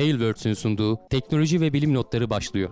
Tailwords'ün sunduğu teknoloji ve bilim notları başlıyor.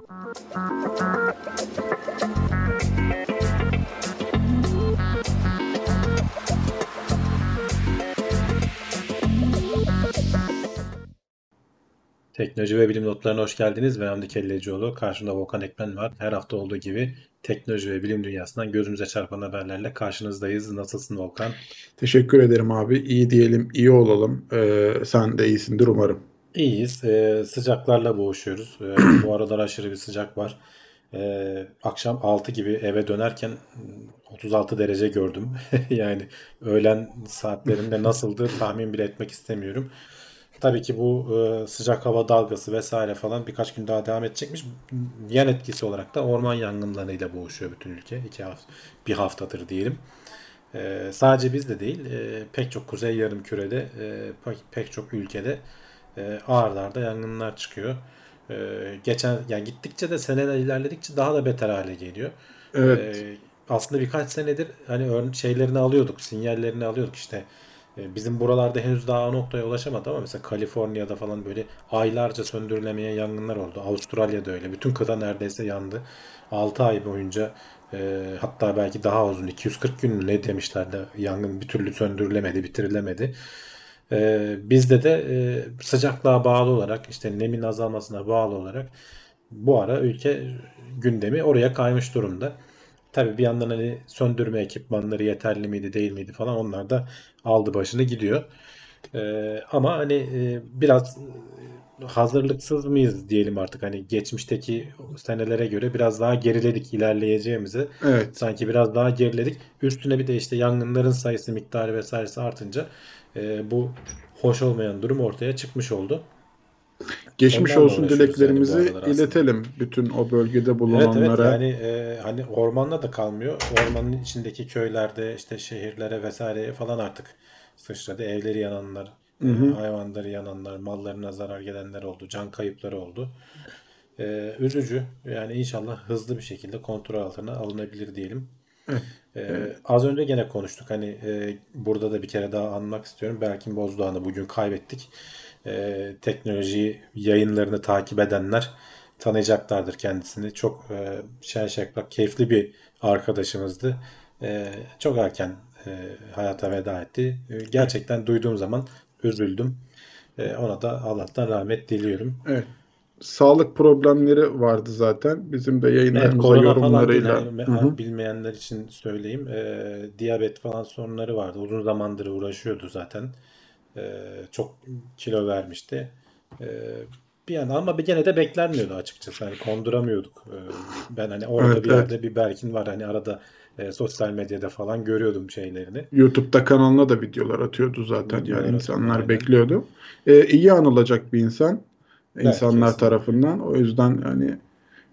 Teknoloji ve bilim notlarına hoş geldiniz. Ben Hamdi Kellecioğlu. Karşımda Volkan Ekmen var. Her hafta olduğu gibi teknoloji ve bilim dünyasından gözümüze çarpan haberlerle karşınızdayız. Nasılsın Volkan? Teşekkür ederim abi. İyi diyelim, iyi olalım. Ee, sen de iyisindir umarım. İyiyiz. Ee, sıcaklarla boğuşuyoruz. Ee, bu aralar aşırı bir sıcak var. Ee, akşam 6 gibi eve dönerken 36 derece gördüm. yani öğlen saatlerinde nasıldı tahmin bile etmek istemiyorum. Tabii ki bu e, sıcak hava dalgası vesaire falan birkaç gün daha devam edecekmiş. Yan etkisi olarak da orman yangınlarıyla boğuşuyor bütün ülke. İki hafta, bir haftadır diyelim. E, sadece bizde değil, e, pek çok kuzey yarım kürede, e, pek, pek çok ülkede e, ağırlarda yangınlar çıkıyor. E, geçen yani gittikçe de seneler ilerledikçe daha da beter hale geliyor. Evet. E, aslında birkaç senedir hani şeylerini alıyorduk, sinyallerini alıyorduk işte e, bizim buralarda henüz daha o noktaya ulaşamadı ama mesela Kaliforniya'da falan böyle aylarca söndürülemeyen yangınlar oldu. Avustralya'da öyle. Bütün kıta neredeyse yandı. 6 ay boyunca e, hatta belki daha uzun 240 gün ne demişlerdi yangın bir türlü söndürülemedi, bitirilemedi. E, bizde de e, sıcaklığa bağlı olarak işte nemin azalmasına bağlı olarak bu ara ülke gündemi oraya kaymış durumda. Tabii bir yandan hani söndürme ekipmanları yeterli miydi değil miydi falan onlar da aldı başını gidiyor. Ee, ama hani e, biraz hazırlıksız mıyız diyelim artık hani geçmişteki senelere göre biraz daha geriledik ilerleyeceğimizi. Evet. Sanki biraz daha geriledik. Üstüne bir de işte yangınların sayısı miktarı vesairesi artınca e, bu hoş olmayan durum ortaya çıkmış oldu. Geçmiş Onlarla olsun dileklerimizi yani iletelim bütün o bölgede bulunanlara. Evet, evet yani e, hani ormanla da kalmıyor. Ormanın içindeki köylerde işte şehirlere vesaire falan artık sıçradı. Evleri yananlar, hı hı. hayvanları yananlar, mallarına zarar gelenler oldu. Can kayıpları oldu. Ee, üzücü. Yani inşallah hızlı bir şekilde kontrol altına alınabilir diyelim. Ee, Az önce gene konuştuk. Hani e, burada da bir kere daha anmak istiyorum. Berkin Bozdoğan'ı bugün kaybettik e, teknoloji yayınlarını takip edenler tanıyacaklardır kendisini. Çok e, şen şakrak, keyifli bir arkadaşımızdı. E, çok erken e, hayata veda etti. E, gerçekten duyduğum zaman üzüldüm. E, ona da Allah'tan rahmet diliyorum. Evet. Sağlık problemleri vardı zaten. Bizim de yayınlarımıza evet, yorumlarıyla. Falan, yani, bilmeyenler için söyleyeyim. E, diyabet falan sorunları vardı. Uzun zamandır uğraşıyordu zaten. Ee, çok kilo vermişti. Ee, bir yana ama gene de beklenmiyordu açıkçası. Hani konduramıyorduk. Ee, ben hani orada evet, bir yerde evet. bir Berkin var. Hani arada e, sosyal medyada falan görüyordum şeylerini. YouTube'da kanalına da videolar atıyordu zaten. Videolar yani insanlar atıyordu, bekliyordu. Ee, iyi anılacak bir insan. İnsanlar evet, tarafından. O yüzden hani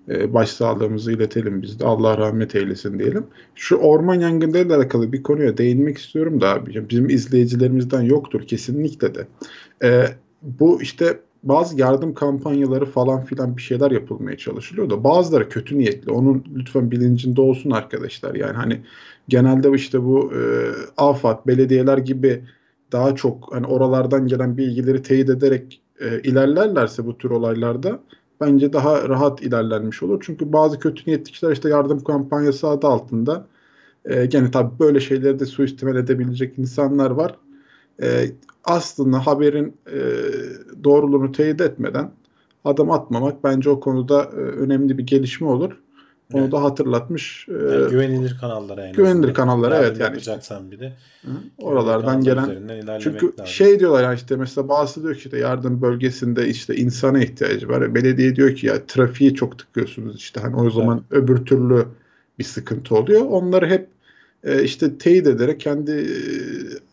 e, başsağlığımızı iletelim biz de. Allah rahmet eylesin diyelim. Şu orman yangınlarıyla alakalı bir konuya değinmek istiyorum da abi. Bizim izleyicilerimizden yoktur kesinlikle de. E, bu işte bazı yardım kampanyaları falan filan bir şeyler yapılmaya çalışılıyor da bazıları kötü niyetli. Onun lütfen bilincinde olsun arkadaşlar. Yani hani genelde işte bu e, AFAD, belediyeler gibi daha çok hani oralardan gelen bilgileri teyit ederek e, ilerlerlerse bu tür olaylarda bence daha rahat ilerlenmiş olur. Çünkü bazı kötü niyetli kişiler işte yardım kampanyası adı altında e, gene tabii böyle şeyleri de suistimal edebilecek insanlar var. E, aslında haberin e, doğruluğunu teyit etmeden adım atmamak bence o konuda e, önemli bir gelişme olur. Onu evet. da hatırlatmış. Yani güvenilir kanallara en Güvenilir kanallara evet yani. Yapacaksan bir de. Hı, oralardan gelen. Çünkü lazım. şey diyorlar yani işte mesela bazısı diyor ki işte yardım bölgesinde işte insana ihtiyacı var. Belediye diyor ki ya trafiği çok tıkıyorsunuz işte hani o zaman evet. öbür türlü bir sıkıntı oluyor. Onları hep e, işte teyit ederek kendi e,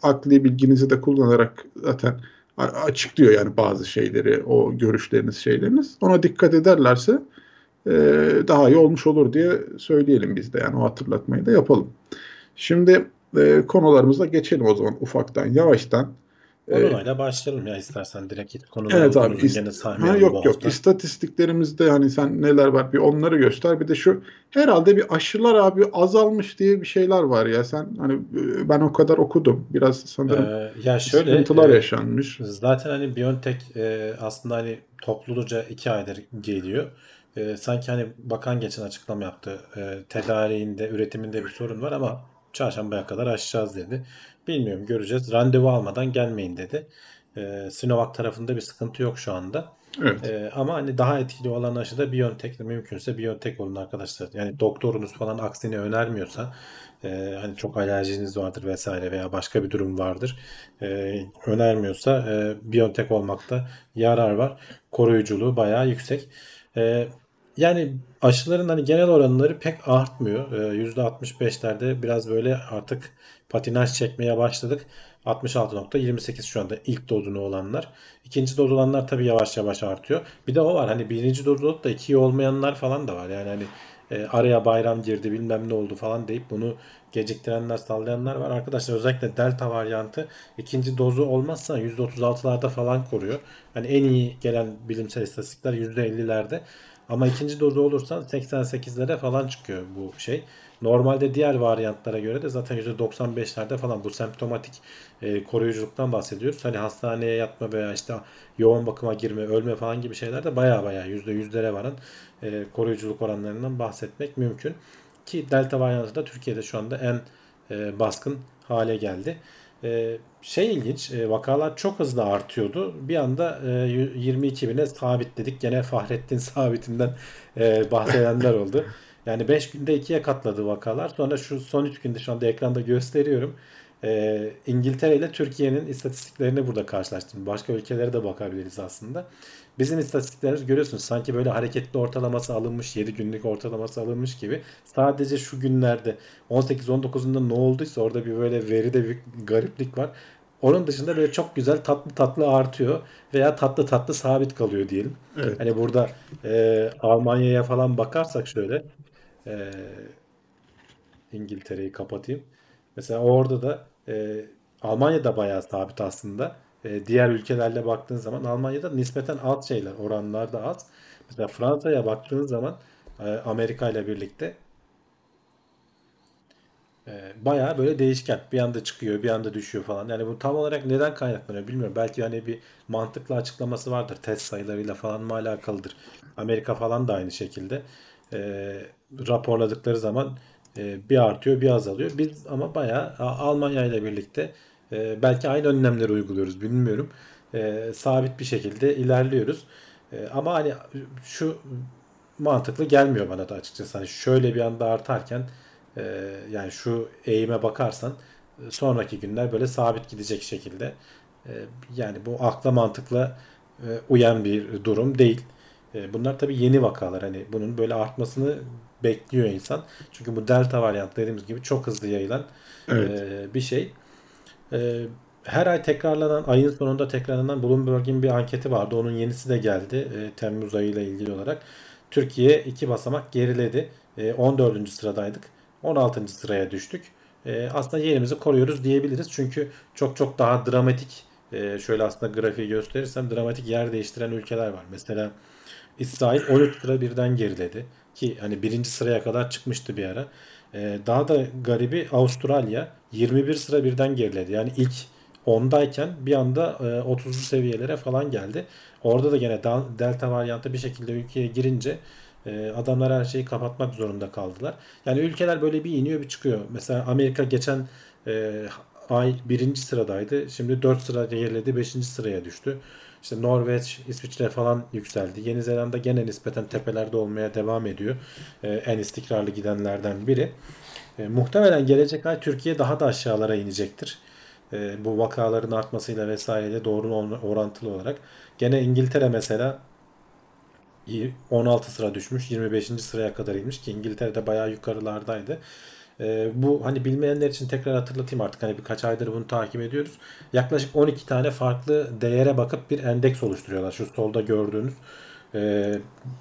akli bilginizi de kullanarak zaten açıklıyor yani bazı şeyleri, o görüşleriniz, şeyleriniz. Ona dikkat ederlerse e, daha iyi olmuş olur diye söyleyelim biz de yani o hatırlatmayı da yapalım. Şimdi e, konularımıza geçelim o zaman ufaktan yavaştan. Konuyla başlayalım ya istersen direkt hiç konuları Evet abi. ist- ha, yok yok. hafta. İstatistiklerimizde hani sen neler var bir onları göster. Bir de şu herhalde bir aşılar abi azalmış diye bir şeyler var ya. Sen hani e, ben o kadar okudum. Biraz sanırım Ee, ya şöyle sıkıntılar e, yaşanmış. zaten hani BioNTech e, aslında hani topluluca iki aydır geliyor. E, sanki hani bakan geçen açıklama yaptı. E, tedariğinde, üretiminde bir sorun var ama çarşambaya kadar aşacağız dedi. Bilmiyorum göreceğiz. Randevu almadan gelmeyin dedi. E, Sinovac tarafında bir sıkıntı yok şu anda. Evet. Ee, ama hani daha etkili olan aşı da BioNTech mümkünse BioNTech olun arkadaşlar. Yani doktorunuz falan aksini önermiyorsa e, hani çok alerjiniz vardır vesaire veya başka bir durum vardır. e, önermiyorsa e, BioNTech olmakta yarar var. Koruyuculuğu bayağı yüksek. E, yani aşıların hani genel oranları pek artmıyor. E, %65'lerde biraz böyle artık patinaj çekmeye başladık. 66.28 şu anda ilk dozunu olanlar. İkinci doz olanlar tabii yavaş yavaş artıyor. Bir de o var hani birinci doz olup da ikiyi olmayanlar falan da var. Yani hani e, araya bayram girdi bilmem ne oldu falan deyip bunu geciktirenler sallayanlar var. Arkadaşlar özellikle delta varyantı ikinci dozu olmazsa %36'larda falan koruyor. Hani en iyi gelen bilimsel istatistikler %50'lerde. Ama ikinci dozu olursa 88'lere falan çıkıyor bu şey. Normalde diğer varyantlara göre de zaten %95'lerde falan bu semptomatik e, koruyuculuktan bahsediyoruz. Hani hastaneye yatma veya işte yoğun bakıma girme, ölme falan gibi şeylerde baya baya %100'lere varan e, koruyuculuk oranlarından bahsetmek mümkün. Ki delta varyantı da Türkiye'de şu anda en e, baskın hale geldi. E, şey ilginç, e, vakalar çok hızlı artıyordu. Bir anda e, 22 bine sabitledik. Gene Fahrettin sabitinden e, bahsedenler oldu. Yani 5 günde 2'ye katladı vakalar. Sonra şu son 3 günde şu anda ekranda gösteriyorum. Ee, İngiltere ile Türkiye'nin istatistiklerini burada karşılaştırdım. Başka ülkelere de bakabiliriz aslında. Bizim istatistiklerimiz görüyorsunuz sanki böyle hareketli ortalaması alınmış, 7 günlük ortalaması alınmış gibi. Sadece şu günlerde 18-19'unda ne olduysa orada bir böyle veride bir gariplik var. Onun dışında böyle çok güzel tatlı tatlı artıyor veya tatlı tatlı sabit kalıyor diyelim. Evet. Hani burada e, Almanya'ya falan bakarsak şöyle e, İngiltere'yi kapatayım. Mesela orada da e, Almanya'da bayağı sabit aslında. E, diğer ülkelerle baktığın zaman Almanya'da nispeten alt şeyler, oranlar da az. Mesela Fransa'ya baktığın zaman e, Amerika ile birlikte e, bayağı böyle değişken. Bir anda çıkıyor, bir anda düşüyor falan. Yani bu tam olarak neden kaynaklanıyor bilmiyorum. Belki hani bir mantıklı açıklaması vardır. Test sayılarıyla falan mı alakalıdır. Amerika falan da aynı şekilde. E, raporladıkları zaman e, bir artıyor, bir azalıyor. Biz ama bayağı Almanya ile birlikte e, belki aynı önlemleri uyguluyoruz bilmiyorum. E, sabit bir şekilde ilerliyoruz. E, ama hani şu mantıklı gelmiyor bana da açıkçası. Hani şöyle bir anda artarken e, yani şu eğime bakarsan sonraki günler böyle sabit gidecek şekilde. E, yani bu akla mantıkla e, uyan bir durum değil. E, bunlar tabii yeni vakalar. Hani bunun böyle artmasını bekliyor insan. Çünkü bu delta varyant dediğimiz gibi çok hızlı yayılan Evet. e, bir şey. E, her ay tekrarlanan, ayın sonunda tekrarlanan Bloomberg'in bir anketi vardı. Onun yenisi de geldi e, Temmuz ayıyla ilgili olarak. Türkiye iki basamak geriledi. E, 14. sıradaydık. 16. sıraya düştük. E, aslında yerimizi koruyoruz diyebiliriz. Çünkü çok çok daha dramatik e, şöyle aslında grafiği gösterirsem dramatik yer değiştiren ülkeler var. Mesela İsrail 13 sıra birden geriledi. Ki hani birinci sıraya kadar çıkmıştı bir ara. Ee, daha da garibi Avustralya 21 sıra birden geriledi. Yani ilk 10'dayken bir anda e, 30'lu seviyelere falan geldi. Orada da gene delta varyantı bir şekilde ülkeye girince e, adamlar her şeyi kapatmak zorunda kaldılar. Yani ülkeler böyle bir iniyor bir çıkıyor. Mesela Amerika geçen e, ay birinci sıradaydı. Şimdi 4 sıra geriledi 5. sıraya düştü. İşte Norveç, İsviçre falan yükseldi. Yeni Zelanda gene nispeten tepelerde olmaya devam ediyor. Ee, en istikrarlı gidenlerden biri. Ee, muhtemelen gelecek ay Türkiye daha da aşağılara inecektir. Ee, bu vakaların artmasıyla vesaireyle doğru orantılı olarak. Gene İngiltere mesela 16 sıra düşmüş. 25. sıraya kadar inmiş ki İngiltere'de bayağı yukarılardaydı. Ee, bu hani bilmeyenler için tekrar hatırlatayım artık hani birkaç aydır bunu takip ediyoruz. Yaklaşık 12 tane farklı değere bakıp bir endeks oluşturuyorlar. Şu solda gördüğünüz e,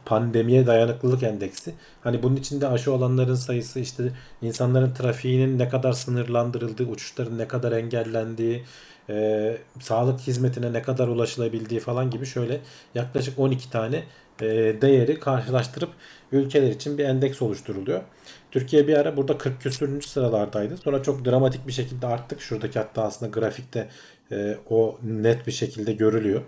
pandemiye dayanıklılık endeksi. Hani bunun içinde aşı olanların sayısı işte insanların trafiğinin ne kadar sınırlandırıldığı, uçuşların ne kadar engellendiği, e, sağlık hizmetine ne kadar ulaşılabildiği falan gibi şöyle yaklaşık 12 tane e, değeri karşılaştırıp ülkeler için bir endeks oluşturuluyor. Türkiye bir ara burada 40 küsürüncü sıralardaydı. Sonra çok dramatik bir şekilde arttık. Şuradaki hatta aslında grafikte e, o net bir şekilde görülüyor.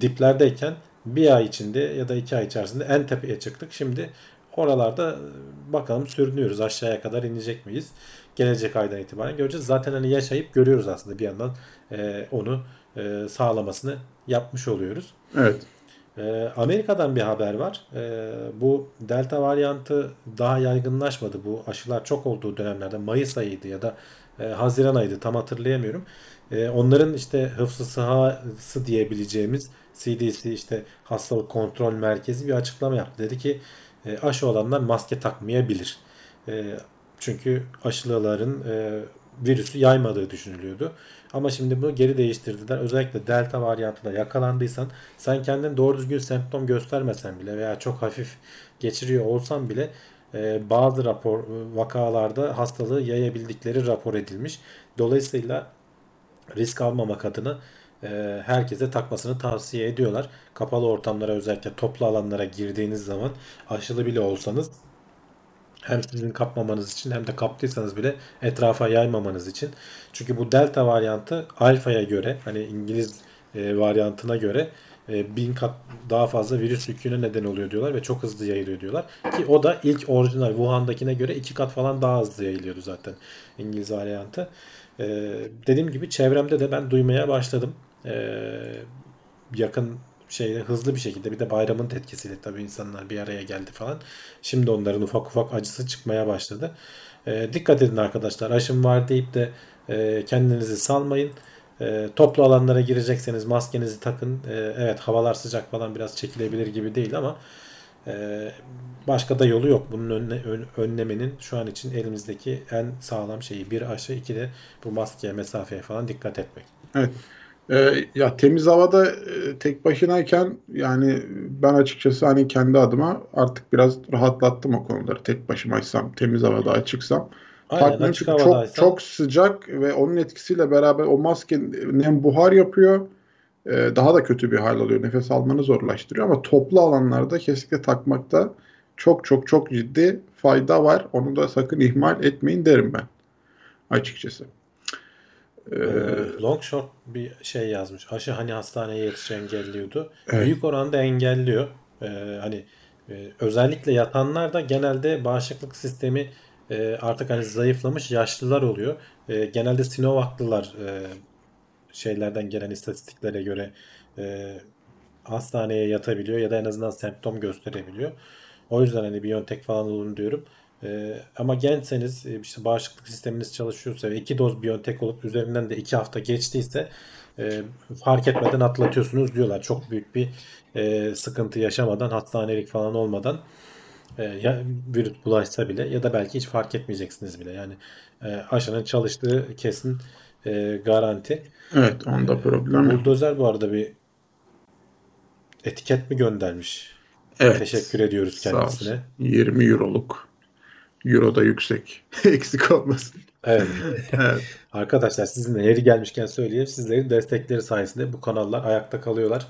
Diplerdeyken bir ay içinde ya da iki ay içerisinde en tepeye çıktık. Şimdi oralarda bakalım sürünüyoruz. Aşağıya kadar inecek miyiz? Gelecek aydan itibaren göreceğiz. Zaten hani yaşayıp görüyoruz aslında bir yandan e, onu e, sağlamasını yapmış oluyoruz. Evet. E, Amerika'dan bir haber var. E, bu delta varyantı daha yaygınlaşmadı. Bu aşılar çok olduğu dönemlerde Mayıs ayıydı ya da e, Haziran ayıydı tam hatırlayamıyorum. E, onların işte hıfzı sahası diyebileceğimiz CDC işte hastalık kontrol merkezi bir açıklama yaptı. Dedi ki e, aşı olanlar maske takmayabilir. Çünkü aşılıların e, virüsü yaymadığı düşünülüyordu. Ama şimdi bunu geri değiştirdiler. Özellikle delta varyantına yakalandıysan sen kendin doğru düzgün semptom göstermesen bile veya çok hafif geçiriyor olsan bile e, bazı rapor vakalarda hastalığı yayabildikleri rapor edilmiş. Dolayısıyla risk almamak adına e, herkese takmasını tavsiye ediyorlar. Kapalı ortamlara özellikle toplu alanlara girdiğiniz zaman aşılı bile olsanız hem sizin kapmamanız için hem de kaptıysanız bile etrafa yaymamanız için. Çünkü bu delta varyantı alfaya göre hani İngiliz e, varyantına göre e, bin kat daha fazla virüs yüküne neden oluyor diyorlar ve çok hızlı yayılıyor diyorlar. Ki o da ilk orijinal Wuhan'dakine göre iki kat falan daha hızlı yayılıyordu zaten İngiliz varyantı. E, dediğim gibi çevremde de ben duymaya başladım. E, yakın şeyde hızlı bir şekilde bir de bayramın etkisiyle tabii insanlar bir araya geldi falan. Şimdi onların ufak ufak acısı çıkmaya başladı. E, dikkat edin arkadaşlar aşım var deyip de e, kendinizi salmayın. E, toplu alanlara girecekseniz maskenizi takın. E, evet havalar sıcak falan biraz çekilebilir gibi değil ama e, başka da yolu yok. Bunun önle, ön, önlemenin şu an için elimizdeki en sağlam şeyi bir aşı iki de bu maskeye mesafeye falan dikkat etmek. Evet. Ee, ya temiz havada e, tek başınayken yani ben açıkçası hani kendi adıma artık biraz rahatlattım o konuları. Tek başımaysam, temiz havada açıksam. Aynen, açık çünkü çok, çok sıcak ve onun etkisiyle beraber o maske nem buhar yapıyor. Ee, daha da kötü bir hal alıyor. Nefes almanı zorlaştırıyor ama toplu alanlarda kesinlikle takmakta çok çok çok ciddi fayda var. Onu da sakın ihmal etmeyin derim ben açıkçası. Ee, Long short bir şey yazmış. Aşı hani hastaneye yetiş engelliyordu. Evet. Büyük oranda engelliyor. Ee, hani e, özellikle yatanlar da genelde bağışıklık sistemi e, artık hani zayıflamış yaşlılar oluyor. E, genelde Sinovac'lılar e, şeylerden gelen istatistiklere göre e, hastaneye yatabiliyor ya da en azından semptom gösterebiliyor. O yüzden hani Biontech falan olun diyorum. Ee, ama gençseniz e, işte bağışıklık sisteminiz çalışıyorsa ve iki doz Biontech olup üzerinden de iki hafta geçtiyse e, fark etmeden atlatıyorsunuz diyorlar. Çok büyük bir e, sıkıntı yaşamadan hastanelik falan olmadan e, ya virüs bulaşsa bile ya da belki hiç fark etmeyeceksiniz bile. Yani e, aşının çalıştığı kesin e, garanti. Evet onda problem yok. Buldozer bu arada bir etiket mi göndermiş? Evet. Teşekkür ediyoruz kendisine. olsun. 20 euroluk. Euro da yüksek. Eksik olmasın. Evet. Evet. Arkadaşlar sizinle yeri gelmişken söyleyeyim. Sizlerin destekleri sayesinde bu kanallar ayakta kalıyorlar.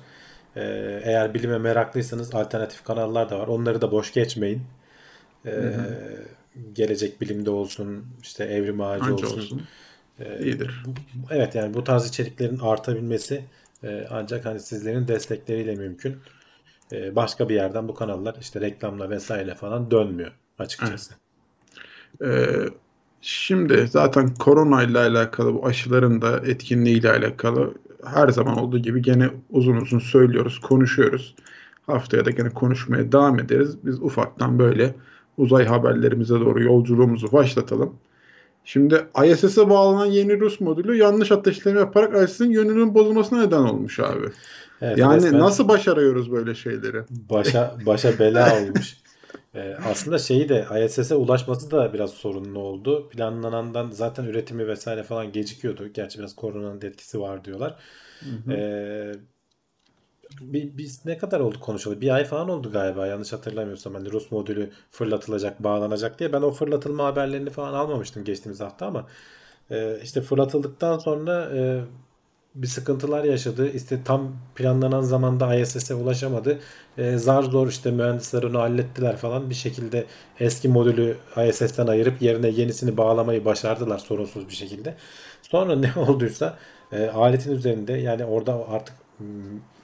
Ee, eğer bilime meraklıysanız alternatif kanallar da var. Onları da boş geçmeyin. Ee, gelecek bilimde olsun, işte evrim ağacı Anca olsun. olsun. Ee, İyidir. bu- evet yani bu tarz içeriklerin artabilmesi e, ancak hani sizlerin destekleriyle mümkün. Ee, başka bir yerden bu kanallar işte reklamla vesaire falan dönmüyor açıkçası. Ee, şimdi zaten korona ile alakalı bu aşıların da etkinliği ile alakalı her zaman olduğu gibi gene uzun uzun söylüyoruz, konuşuyoruz. Haftaya da gene konuşmaya devam ederiz. Biz ufaktan böyle uzay haberlerimize doğru yolculuğumuzu başlatalım. Şimdi ISS'e bağlanan yeni Rus modülü yanlış ateşleme yaparak ISS'in yönünün bozulmasına neden olmuş abi. Evet, Yani resmen- nasıl başarıyoruz böyle şeyleri? başa başa bela olmuş. Ee, aslında şeyi de ISS'e ulaşması da biraz sorunlu oldu. Planlanandan zaten üretimi vesaire falan gecikiyordu. Gerçi biraz koronanın etkisi var diyorlar. Ee, bi- biz ne kadar oldu konuşalı? Bir ay falan oldu galiba yanlış hatırlamıyorsam. Hani Rus modülü fırlatılacak, bağlanacak diye. Ben o fırlatılma haberlerini falan almamıştım geçtiğimiz hafta ama e, işte fırlatıldıktan sonra e, bir sıkıntılar yaşadı. İşte tam planlanan zamanda ISS'e ulaşamadı. E, zar zor işte mühendisler onu hallettiler falan. Bir şekilde eski modülü ISS'ten ayırıp yerine yenisini bağlamayı başardılar sorunsuz bir şekilde. Sonra ne olduysa e, aletin üzerinde yani orada artık hmm,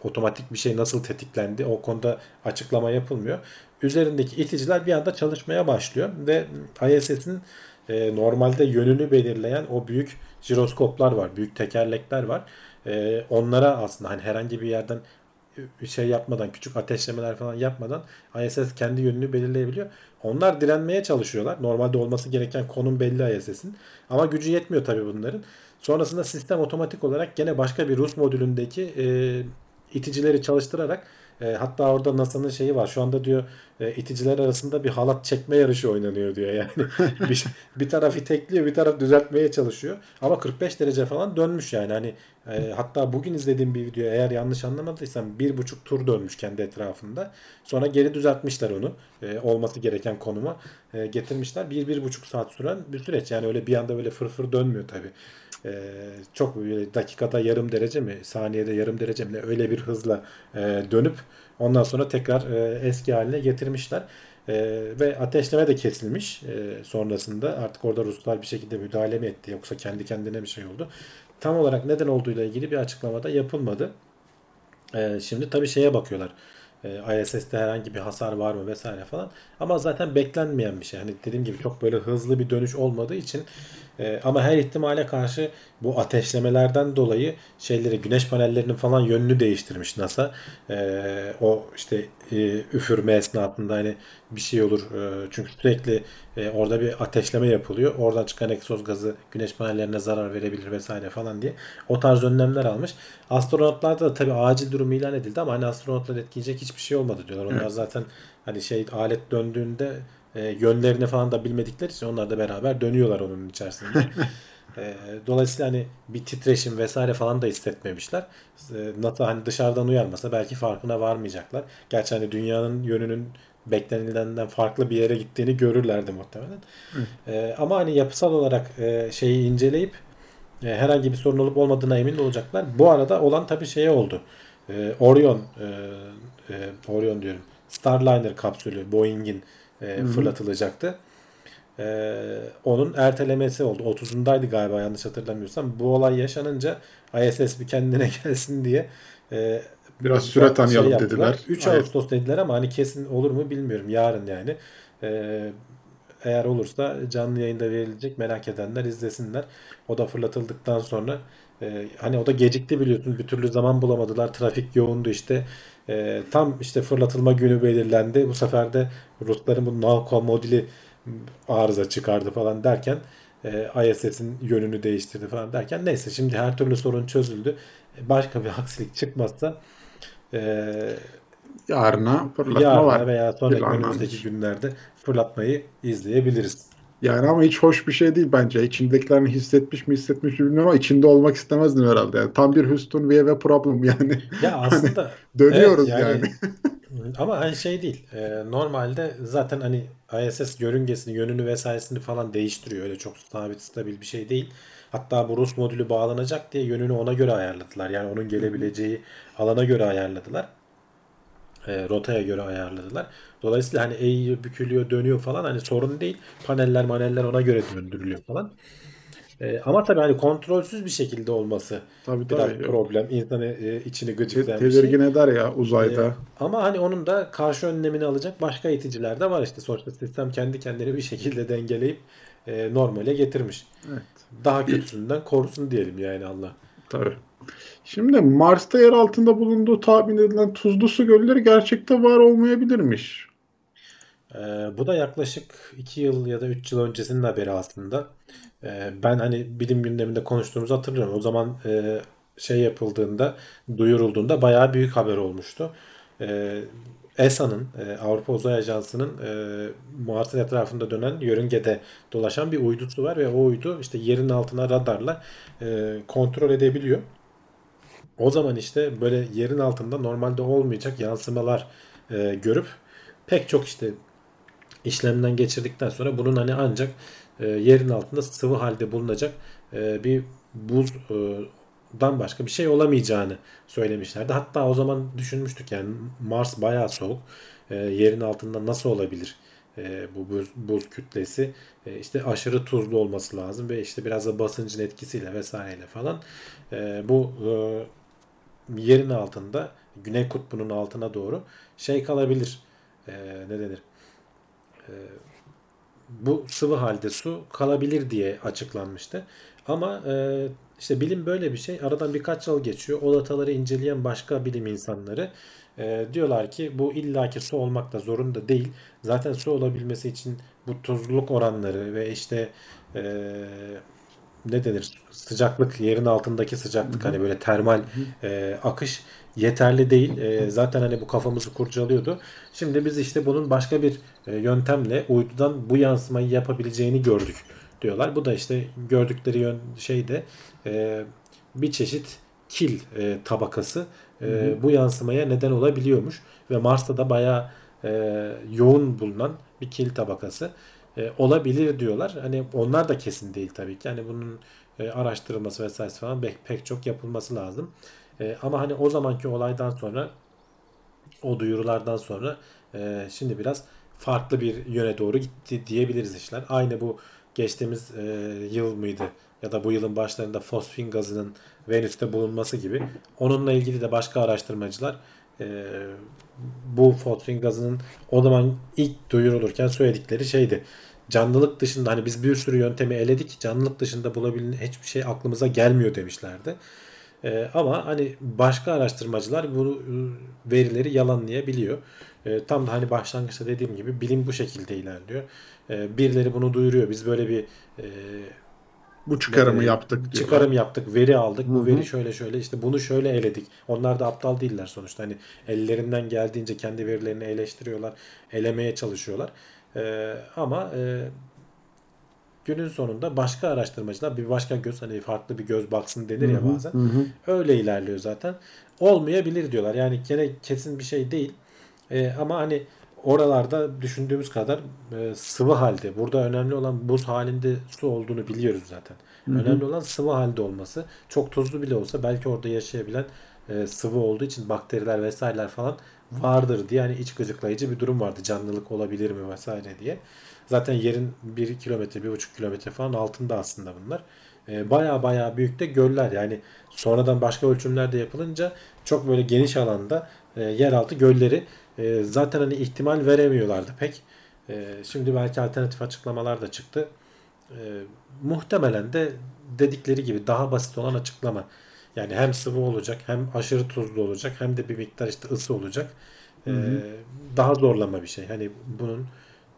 otomatik bir şey nasıl tetiklendi o konuda açıklama yapılmıyor. Üzerindeki iticiler bir anda çalışmaya başlıyor ve ISS'in e, normalde yönünü belirleyen o büyük jiroskoplar var, büyük tekerlekler var. E, onlara aslında hani herhangi bir yerden e, şey yapmadan, küçük ateşlemeler falan yapmadan ISS kendi yönünü belirleyebiliyor. Onlar direnmeye çalışıyorlar. Normalde olması gereken konum belli ISS'in. Ama gücü yetmiyor tabii bunların. Sonrasında sistem otomatik olarak gene başka bir Rus modülündeki e, iticileri çalıştırarak e, hatta orada NASA'nın şeyi var. Şu anda diyor e, iticiler arasında bir halat çekme yarışı oynanıyor diyor. Yani bir, bir taraf itekliyor, bir taraf düzeltmeye çalışıyor. Ama 45 derece falan dönmüş yani. Hani e, hatta bugün izlediğim bir video eğer yanlış anlamadıysam bir buçuk tur dönmüş kendi etrafında. Sonra geri düzeltmişler onu. E, olması gereken konuma e, getirmişler. Bir, bir buçuk saat süren bir süreç. Yani öyle bir anda böyle fırfır dönmüyor tabii. Ee, çok böyle dakikada yarım derece mi saniyede yarım derece mi öyle bir hızla e, dönüp ondan sonra tekrar e, eski haline getirmişler. E, ve ateşleme de kesilmiş e, sonrasında artık orada Ruslar bir şekilde müdahale mi etti yoksa kendi kendine bir şey oldu. Tam olarak neden olduğuyla ilgili bir açıklamada yapılmadı. E, şimdi tabii şeye bakıyorlar. E, ISS'te herhangi bir hasar var mı vesaire falan. Ama zaten beklenmeyen bir şey. Hani dediğim gibi çok böyle hızlı bir dönüş olmadığı için e, ama her ihtimale karşı bu ateşlemelerden dolayı şeyleri güneş panellerinin falan yönünü değiştirmiş NASA. E, o işte e, üfürme esnasında hani bir şey olur. E, çünkü sürekli e, orada bir ateşleme yapılıyor. Oradan çıkan egzoz gazı güneş panellerine zarar verebilir vesaire falan diye. O tarz önlemler almış. Astronotlarda da tabii acil durum ilan edildi ama hani astronotlar etkileyecek hiçbir şey olmadı diyorlar. Onlar zaten hani şey alet döndüğünde e, yönlerini falan da bilmedikleri için onlar da beraber dönüyorlar onun içerisinde. e, dolayısıyla hani bir titreşim vesaire falan da hissetmemişler. E, NATO hani dışarıdan uyarmasa belki farkına varmayacaklar. Gerçi hani dünyanın yönünün beklenilenden farklı bir yere gittiğini görürlerdi muhtemelen. E, ama hani yapısal olarak e, şeyi inceleyip e, herhangi bir sorun olup olmadığına emin olacaklar. Bu arada olan tabii şeye oldu. E, Orion e, e, Orion diyorum. Starliner kapsülü Boeing'in e, fırlatılacaktı. E, onun ertelemesi oldu. 30'undaydı galiba yanlış hatırlamıyorsam. Bu olay yaşanınca ISS bir kendine gelsin diye e, Biraz süre şey tanıyalım yaptılar. dediler. 3 Aynen. Ağustos dediler ama hani kesin olur mu bilmiyorum. Yarın yani. E, eğer olursa canlı yayında verilecek merak edenler izlesinler. O da fırlatıldıktan sonra e, hani o da gecikti biliyorsunuz. Bir türlü zaman bulamadılar. Trafik yoğundu işte. E, tam işte fırlatılma günü belirlendi. Bu sefer de Rusların bu Navkol modülü arıza çıkardı falan derken e, ISS'in yönünü değiştirdi falan derken neyse şimdi her türlü sorun çözüldü. Başka bir aksilik çıkmazsa e, Yarına fırlatma yarına var. veya sonraki önümüzdeki günlerde fırlatmayı izleyebiliriz. Yani ama hiç hoş bir şey değil bence. İçindekilerini hissetmiş mi hissetmiş mi bilmiyorum ama içinde olmak istemezdim herhalde. Yani tam bir Houston we have a problem yani. Ya aslında Dönüyoruz Evet, yani. Ama hani şey değil. Ee, normalde zaten hani ISS yörüngesini, yönünü vesairesini falan değiştiriyor. Öyle çok sabit, stabil bir şey değil. Hatta bu Rus modülü bağlanacak diye yönünü ona göre ayarladılar. Yani onun gelebileceği alana göre ayarladılar. Ee, rotaya göre ayarladılar. Dolayısıyla hani eğiyor, bükülüyor, dönüyor falan hani sorun değil. Paneller maneller ona göre döndürülüyor falan. Ee, ama tabii hani kontrolsüz bir şekilde olması Tabii biraz tabii. problem. İnsanı e, içini Te- gıcıklayan bir şey. tedirgin eder ya uzayda. Ee, ama hani onun da karşı önlemini alacak başka iticiler de var işte. Sonuçta sistem kendi kendini bir şekilde dengeleyip e, normale getirmiş. Evet. Daha kötüsünden korusun diyelim yani Allah. Tabii. Şimdi Mars'ta yer altında bulunduğu tahmin edilen tuzlu su gölleri gerçekte var olmayabilirmiş. Ee, bu da yaklaşık 2 yıl ya da 3 yıl öncesinin haberi aslında. Ee, ben hani bilim gündeminde konuştuğumuzu hatırlıyorum. O zaman e, şey yapıldığında, duyurulduğunda bayağı büyük haber olmuştu. Ee, ESA'nın, e, Avrupa Uzay Ajansı'nın e, Mars'ın etrafında dönen yörüngede dolaşan bir uydusu var ve o uydu işte yerin altına radarla e, kontrol edebiliyor. o zaman işte böyle yerin altında normalde olmayacak yansımalar e, görüp pek çok işte işlemden geçirdikten sonra bunun hani ancak e, yerin altında sıvı halde bulunacak e, bir buzdan başka bir şey olamayacağını söylemişlerdi. Hatta o zaman düşünmüştük yani Mars bayağı soğuk. E, yerin altında nasıl olabilir e, bu buz, buz kütlesi? E, işte aşırı tuzlu olması lazım ve işte biraz da basıncın etkisiyle vesaireyle falan e, bu e, yerin altında Güney Kutbu'nun altına doğru şey kalabilir. E, ne denir? E, bu sıvı halde su kalabilir diye açıklanmıştı. Ama e, işte bilim böyle bir şey. Aradan birkaç yıl geçiyor. O dataları inceleyen başka bilim insanları e, diyorlar ki bu illaki su olmak da zorunda değil. Zaten su olabilmesi için bu tuzluluk oranları ve işte e, ne denir sıcaklık yerin altındaki sıcaklık hani böyle termal e, akış yeterli değil. E, zaten hani bu kafamızı kurcalıyordu. Şimdi biz işte bunun başka bir e, yöntemle uydudan bu yansımayı yapabileceğini gördük diyorlar. Bu da işte gördükleri yön şeyde e, bir çeşit kil e, tabakası e, bu yansımaya neden olabiliyormuş ve Mars'ta da bayağı e, yoğun bulunan bir kil tabakası e, olabilir diyorlar. Hani onlar da kesin değil tabii ki. Yani bunun e, araştırılması vesaire falan pek, pek çok yapılması lazım. E, ama hani o zamanki olaydan sonra o duyurulardan sonra e, şimdi biraz farklı bir yöne doğru gitti diyebiliriz işler. Aynı bu geçtiğimiz e, yıl mıydı ya da bu yılın başlarında fosfin gazının Venüs'te bulunması gibi. Onunla ilgili de başka araştırmacılar e, bu fosfin gazının o zaman ilk duyurulurken söyledikleri şeydi. Canlılık dışında hani biz bir sürü yöntemi eledik. Canlılık dışında bulabilen hiçbir şey aklımıza gelmiyor demişlerdi. E, ama hani başka araştırmacılar bu e, verileri yalanlayabiliyor. E, tam da hani başlangıçta dediğim gibi bilim bu şekilde ilerliyor. E, birileri bunu duyuruyor. Biz böyle bir e, bu çıkarımı yaptık diyorlar. Çıkarım yaptık, veri aldık. Hı-hı. Bu veri şöyle şöyle işte bunu şöyle eledik. Onlar da aptal değiller sonuçta. Hani ellerinden geldiğince kendi verilerini eleştiriyorlar, elemeye çalışıyorlar. Ee, ama e, günün sonunda başka araştırmacılar bir başka göz hani farklı bir göz baksın denir ya bazen. Hı hı. Öyle ilerliyor zaten. Olmayabilir diyorlar. Yani gene kesin bir şey değil. Ee, ama hani oralarda düşündüğümüz kadar e, sıvı halde. Burada önemli olan buz halinde su olduğunu biliyoruz zaten. Hı hı. Önemli olan sıvı halde olması. Çok tuzlu bile olsa belki orada yaşayabilen e, sıvı olduğu için bakteriler vesaireler falan vardır diye hani iç gıcıklayıcı bir durum vardı. Canlılık olabilir mi vesaire diye. Zaten yerin 1 kilometre, 1,5 kilometre falan altında aslında bunlar. E, baya baya büyük de göller yani sonradan başka ölçümler de yapılınca çok böyle geniş alanda e, yeraltı gölleri e, zaten hani ihtimal veremiyorlardı pek. E, şimdi belki alternatif açıklamalar da çıktı. E, muhtemelen de dedikleri gibi daha basit olan açıklama. Yani hem sıvı olacak hem aşırı tuzlu olacak hem de bir miktar işte ısı olacak. E, hı hı. Daha zorlama bir şey. Hani bunun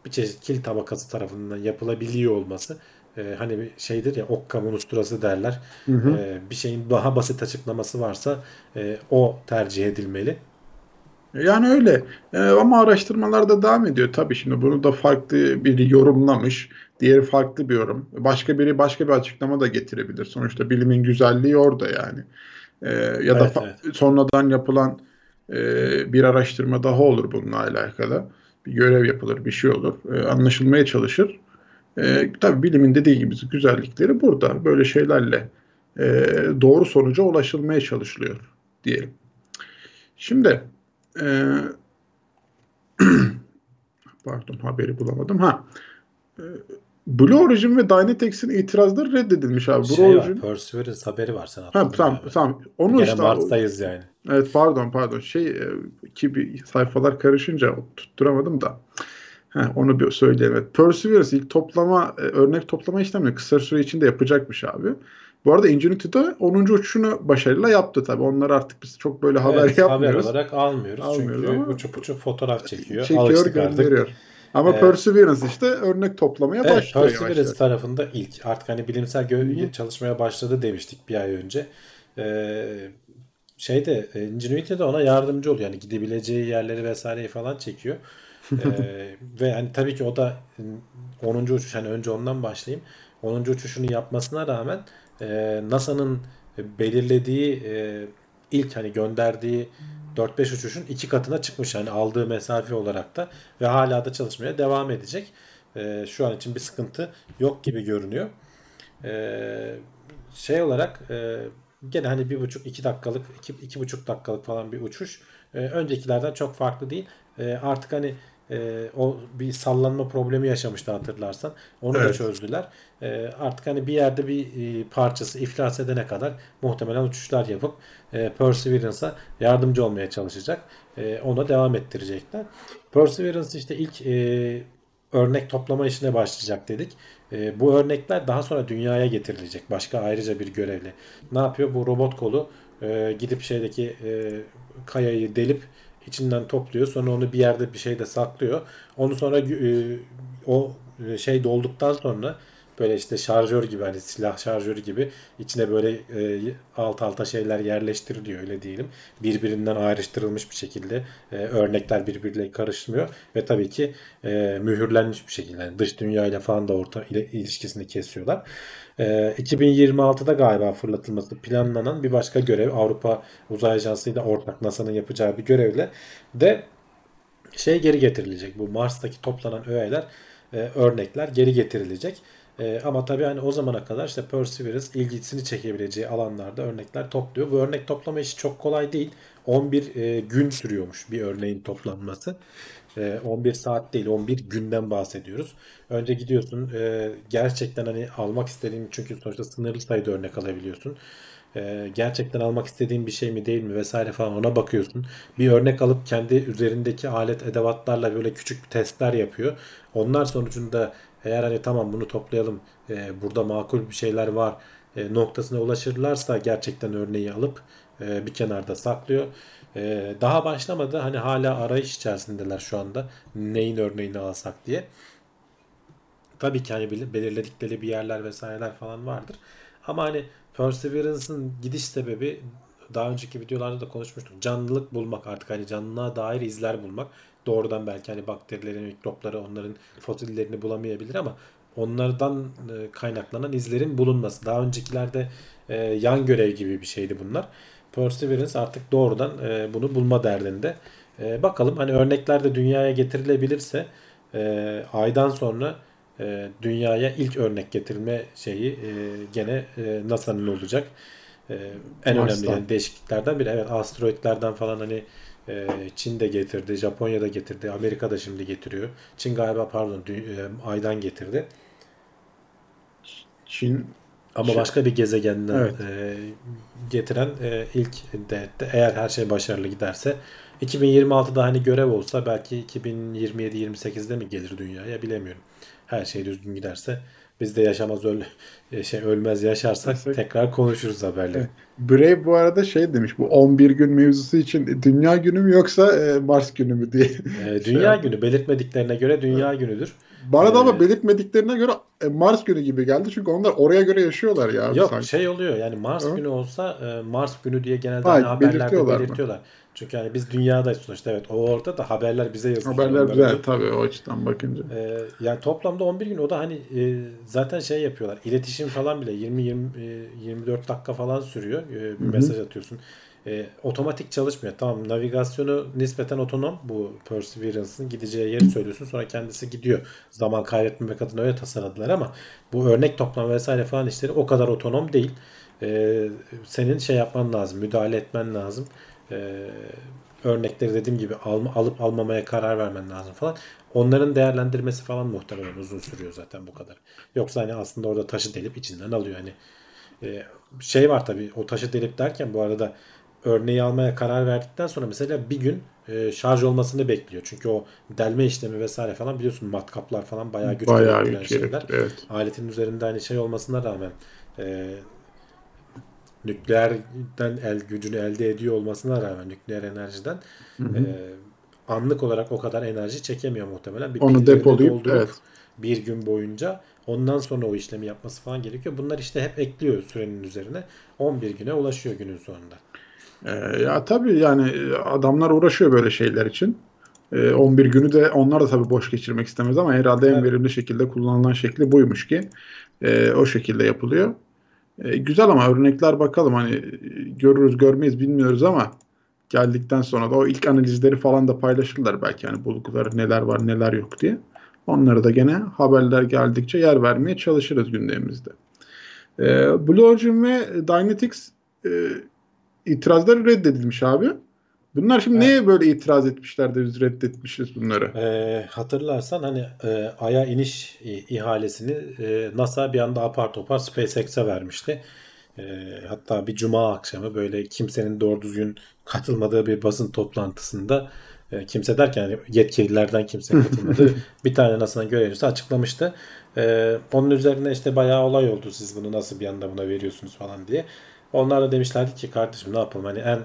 bir çeşit kil tabakası tarafından yapılabiliyor olması e, hani bir şeydir ya Occam'ın usturası derler. Hı hı. E, bir şeyin daha basit açıklaması varsa e, o tercih edilmeli. Yani öyle. Ee, ama araştırmalar da devam ediyor. Tabii şimdi bunu da farklı biri yorumlamış. Diğeri farklı bir yorum. Başka biri başka bir açıklama da getirebilir. Sonuçta bilimin güzelliği orada yani. Ee, ya da evet, evet. sonradan yapılan e, bir araştırma daha olur bununla alakalı. Bir görev yapılır, bir şey olur. E, anlaşılmaya çalışır. E, tabii bilimin dediği gibi güzellikleri burada. Böyle şeylerle e, doğru sonuca ulaşılmaya çalışılıyor diyelim. Şimdi e, pardon haberi bulamadım. Ha. E, Blue Origin ve Dynatex'in itirazları reddedilmiş abi. Blue şey Origin... var, Perseverance haberi var sen Ha, tamam, abi. tamam. Onu Gene işte, Mart'tayız yani. Evet pardon pardon. Şey e, ki bir sayfalar karışınca tutturamadım da. Ha, onu bir söyleyelim. Evet. Perseverance ilk toplama, e, örnek toplama işlemini kısa süre içinde yapacakmış abi. Bu arada Ingenuity'de 10. uçuşunu başarıyla yaptı tabii. Onlar artık biz çok böyle haber evet, yapmıyoruz. Haber olarak almıyoruz. almıyoruz çünkü ama uçup uçup fotoğraf çekiyor. Çekiyor gönderiyor. Ama ee, Perseverance işte örnek toplamaya evet, başlıyor. Perseverance yavaş tarafında ilk artık hani bilimsel gö- çalışmaya başladı demiştik bir ay önce. Ee, şeyde e, Ingenuity de ona yardımcı oluyor. Yani gidebileceği yerleri vesaireyi falan çekiyor. ee, ve hani tabii ki o da 10. uçuş hani önce ondan başlayayım. 10. uçuşunu yapmasına rağmen e, NASA'nın belirlediği e, ilk hani gönderdiği 4-5 uçuşun iki katına çıkmış hani aldığı mesafe olarak da ve hala da çalışmaya devam edecek. E, şu an için bir sıkıntı yok gibi görünüyor. E, şey olarak e, gene hani bir buçuk iki dakikalık iki, iki buçuk dakikalık falan bir uçuş e, öncekilerden çok farklı değil. E, artık hani e, o bir sallanma problemi yaşamıştı hatırlarsan. Onu da Evet. çözdüler. E, artık hani bir yerde bir e, parçası iflas edene kadar muhtemelen uçuşlar yapıp e, Perseverance'a yardımcı olmaya çalışacak. E, ona devam ettirecekler. Perseverance işte ilk e, örnek toplama işine başlayacak dedik. E, bu örnekler daha sonra dünyaya getirilecek. Başka ayrıca bir görevle. Ne yapıyor? Bu robot kolu e, gidip şeydeki e, kayayı delip içinden topluyor. Sonra onu bir yerde bir şeyde saklıyor. Onu sonra e, o e, şey dolduktan sonra böyle işte şarjör gibi hani silah şarjörü gibi içine böyle e, alt alta şeyler yerleştiriliyor öyle diyelim. Birbirinden ayrıştırılmış bir şekilde e, örnekler birbiriyle karışmıyor ve tabii ki e, mühürlenmiş bir şekilde yani dış dünyayla falan da orta ile ilişkisini kesiyorlar. E, 2026'da galiba fırlatılması planlanan bir başka görev Avrupa Uzay Ajansı ile ortak NASA'nın yapacağı bir görevle de şey geri getirilecek. Bu Mars'taki toplanan öğeler, e, örnekler geri getirilecek. E, ama tabii hani o zamana kadar işte Perseverance ilgisini çekebileceği alanlarda örnekler topluyor. Bu örnek toplama işi çok kolay değil. 11 e, gün sürüyormuş bir örneğin toplanması. E, 11 saat değil 11 günden bahsediyoruz. Önce gidiyorsun e, gerçekten hani almak istediğin çünkü sonuçta sınırlı sayıda örnek alabiliyorsun. E, gerçekten almak istediğin bir şey mi değil mi vesaire falan ona bakıyorsun. Bir örnek alıp kendi üzerindeki alet edevatlarla böyle küçük testler yapıyor. Onlar sonucunda eğer hani tamam bunu toplayalım e, burada makul bir şeyler var e, noktasına ulaşırlarsa gerçekten örneği alıp e, bir kenarda saklıyor. E, daha başlamadı hani hala arayış içerisindeler şu anda neyin örneğini alsak diye. Tabii ki hani bel- belirledikleri bir yerler vesaireler falan vardır. Ama hani Perseverance'ın gidiş sebebi daha önceki videolarda da konuşmuştuk. Canlılık bulmak artık hani canlılığa dair izler bulmak. Doğrudan belki hani bakterilerin, mikropları, onların fosillerini bulamayabilir ama onlardan e, kaynaklanan izlerin bulunması. Daha öncekilerde e, yan görev gibi bir şeydi bunlar. Perseverance artık doğrudan e, bunu bulma derdinde. Bakalım hani örnekler de dünyaya getirilebilirse aydan sonra dünyaya ilk örnek getirme şeyi gene NASA'nın olacak. En önemli Mars'tan. yani değişikliklerden biri. Evet asteroitlerden falan hani e, Çin de getirdi, Japonya da getirdi, Amerika da şimdi getiriyor. Çin galiba pardon e, aydan getirdi. Çin Ama Şey- başka bir gezegenden Evet. e, getiren e, ilk de, de eğer her şey başarılı giderse 2026'da hani görev olsa belki 2027-28'de mi gelir dünyaya bilemiyorum. Her şey düzgün giderse biz de yaşamaz öl e, şey ölmez yaşarsak Yaşarsak- tekrar konuşuruz haberleri. Evet. Brave bu arada şey demiş bu 11 gün mevzusu için dünya günü mü yoksa e, Mars günü mü diye. E, Şey dünya yaptım. günü belirtmediklerine göre dünya günüdür. Bana da ama Ee, belirtmediklerine göre e, Mars günü gibi geldi. Çünkü onlar oraya göre yaşıyorlar ya Yok sanki. şey oluyor yani Mars Hı? günü olsa e, Mars günü diye genelde Ha, hani haberlerde belirtiyorlar mı? belirtiyorlar. Çünkü hani biz dünyadayız sonuçta evet o orada da haberler bize yazılıyor. Haberler oluyor. tabii o açıdan bakınca. Ee, yani toplamda 11 gün o da hani e, zaten şey yapıyorlar. İletişim falan bile 20 20 e, 24 dakika falan sürüyor. E, bir Hı hı. mesaj atıyorsun. E, otomatik çalışmıyor. Tamam navigasyonu nispeten otonom bu Perseverance'ın gideceği yeri söylüyorsun sonra kendisi gidiyor. Zaman kaybetmemek adına öyle tasarladılar ama bu örnek toplama vesaire falan işleri o kadar otonom değil. E, senin şey yapman lazım, müdahale etmen lazım. E, örnekleri dediğim gibi alma, alıp almamaya karar vermen lazım falan. Onların değerlendirmesi falan muhtemelen uzun sürüyor zaten bu kadar. Yoksa hani aslında orada taşı delip içinden alıyor hani. E, şey var tabii o taşı delip derken bu arada örneği almaya karar verdikten sonra mesela bir gün e, şarj olmasını bekliyor. Çünkü o delme işlemi vesaire falan biliyorsun matkaplar falan bayağı güç Bayağı gerektiren şeyler. Evet. Aletin üzerinde hani şey olmasına rağmen e, nükleerden el gücünü elde ediyor olmasına rağmen nükleer enerjiden Hı hı. e, anlık olarak o kadar enerji çekemiyor muhtemelen. Bir Onu depolayıp evet. bir gün boyunca ondan sonra o işlemi yapması falan gerekiyor. Bunlar işte hep ekliyor sürenin üzerine. 11 güne ulaşıyor günün sonunda. Ee, ya tabii yani e, adamlar uğraşıyor böyle şeyler için. Ee, 11 günü de onlar da tabii boş geçirmek istemez ama herhalde en Evet. verimli şekilde kullanılan şekli buymuş ki e, o şekilde yapılıyor. E, güzel ama örnekler bakalım hani görürüz görmeyiz bilmiyoruz ama geldikten sonra da o ilk analizleri falan da paylaşırlar belki hani bulguları neler var neler yok diye. Onları da gene haberler geldikçe yer vermeye çalışırız gündemimizde. E, Blue Origin ve Dynetics e, itirazları reddedilmiş abi. Bunlar şimdi evet. neye böyle itiraz etmişler de biz reddetmişiz bunları? E, hatırlarsan hani e, Ay'a iniş ihalesini e, NASA bir anda apar topar SpaceX'e vermişti. E, hatta bir cuma akşamı böyle kimsenin doğru düzgün katılmadığı bir basın toplantısında e, kimse derken yani yetkililerden kimse katılmadı. bir tane NASA'nın görevlisi açıklamıştı. E, onun üzerine işte bayağı olay oldu siz bunu nasıl bir anda buna veriyorsunuz falan diye. Onlar da demişlerdi ki kardeşim ne yapalım hani en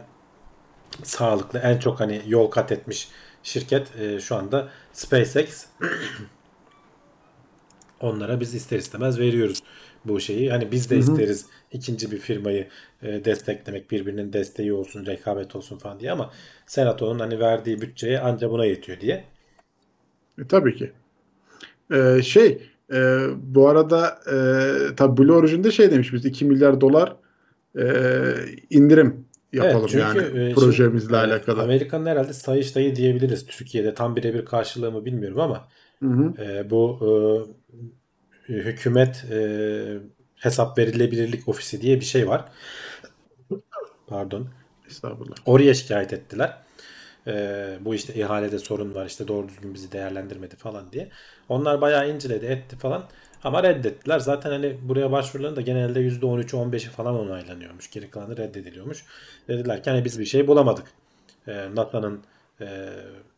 sağlıklı en çok hani yol kat etmiş şirket e, şu anda SpaceX. Onlara biz ister istemez veriyoruz bu şeyi. Hani biz de Hı-hı. isteriz ikinci bir firmayı e, desteklemek, birbirinin desteği olsun, rekabet olsun falan diye ama Senato'nun hani verdiği bütçeye anca buna yetiyor diye. E, tabii ki. Ee, şey e, bu arada e, tabii Blue Origin'de şey demiş biz 2 milyar dolar e, indirim yapalım evet, çünkü, yani e, projemizle şimdi, alakalı. Amerika'nın herhalde sayıştayı diyebiliriz Türkiye'de. Tam birebir karşılığı mı bilmiyorum ama hı hı. E, bu e, hükümet e, hesap verilebilirlik ofisi diye bir şey var. Pardon. Estağfurullah. Oraya şikayet ettiler. Ee, bu işte ihalede sorun var işte doğru düzgün bizi değerlendirmedi falan diye. Onlar bayağı inceledi etti falan. Ama reddettiler. Zaten hani buraya başvuruların da genelde %13'ü 15'i falan onaylanıyormuş. Geri kalanı reddediliyormuş. Dediler ki hani biz bir şey bulamadık. E, NASA'nın e,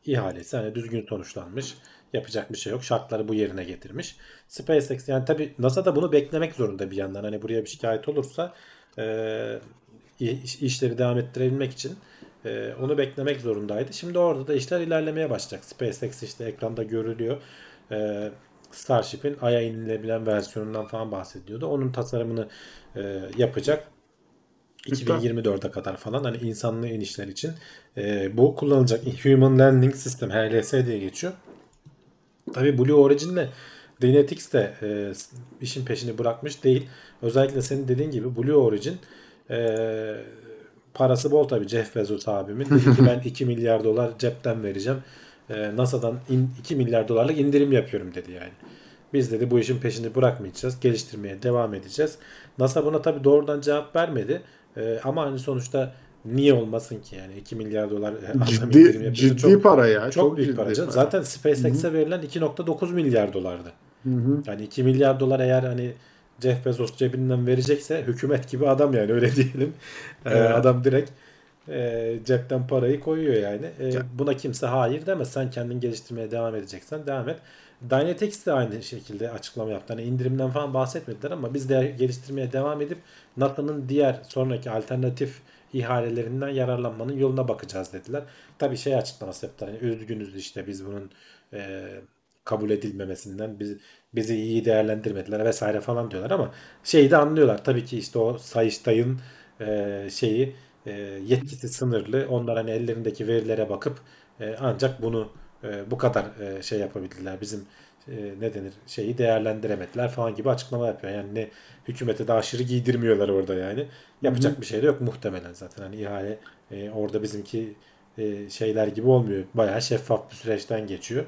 ihalesi hani düzgün sonuçlanmış. Yapacak bir şey yok. Şartları bu yerine getirmiş. SpaceX yani tabi NASA da bunu beklemek zorunda bir yandan. Hani buraya bir şikayet olursa e, işleri devam ettirebilmek için e, onu beklemek zorundaydı. Şimdi orada da işler ilerlemeye başlayacak. SpaceX işte ekranda görülüyor. E, Starship'in Ay'a inilebilen versiyonundan falan bahsediyordu. Onun tasarımını e, yapacak. 2024'e kadar falan hani insanlı inişler için e, bu kullanılacak. Human Landing System HLS diye geçiyor. Tabi Blue Origin'le Dynetics de e, işin peşini bırakmış değil. Özellikle senin dediğin gibi Blue Origin e, parası bol tabi Jeff Bezos abimin. Dedi ki ben 2 milyar dolar cepten vereceğim. E, NASA'dan in, 2 milyar dolarlık indirim yapıyorum dedi yani. Biz dedi bu işin peşini bırakmayacağız. Geliştirmeye devam edeceğiz. NASA buna tabi doğrudan cevap vermedi. E, ama hani sonuçta niye olmasın ki yani 2 milyar dolar ciddi ciddi çok, para ya çok, çok büyük para. Para. Zaten SpaceX'e verilen 2.9 milyar dolardı. Hı-hı. Yani 2 milyar dolar eğer hani Jeff Bezos cebinden verecekse hükümet gibi adam yani öyle diyelim. Ee, evet. Ee, adam direkt e, cepten parayı koyuyor yani. E, buna kimse hayır demez. Sen kendin geliştirmeye devam edeceksen devam et. Dynetics de aynı şekilde açıklama yaptı. Hani indirimden falan bahsetmediler ama biz de geliştirmeye devam edip NASA'nın diğer sonraki alternatif ihalelerinden yararlanmanın yoluna bakacağız dediler. Tabi şey açıklaması yaptılar. Yani üzgünüz işte biz bunun e, kabul edilmemesinden biz, bizi iyi değerlendirmediler vesaire falan diyorlar ama şeyi de anlıyorlar. Tabii ki işte o Sayıştay'ın e, şeyi e, yetkisi sınırlı. Onlar hani ellerindeki verilere bakıp e, ancak bunu e, bu kadar e, şey yapabildiler. Bizim e, ne denir şeyi değerlendiremediler falan gibi açıklama yapıyor. Yani ne hükümete de aşırı giydirmiyorlar orada yani. Yapacak Hı-hı. bir şey de yok muhtemelen zaten. Hani ihale e, orada bizimki e, şeyler gibi olmuyor. Bayağı şeffaf bir süreçten geçiyor.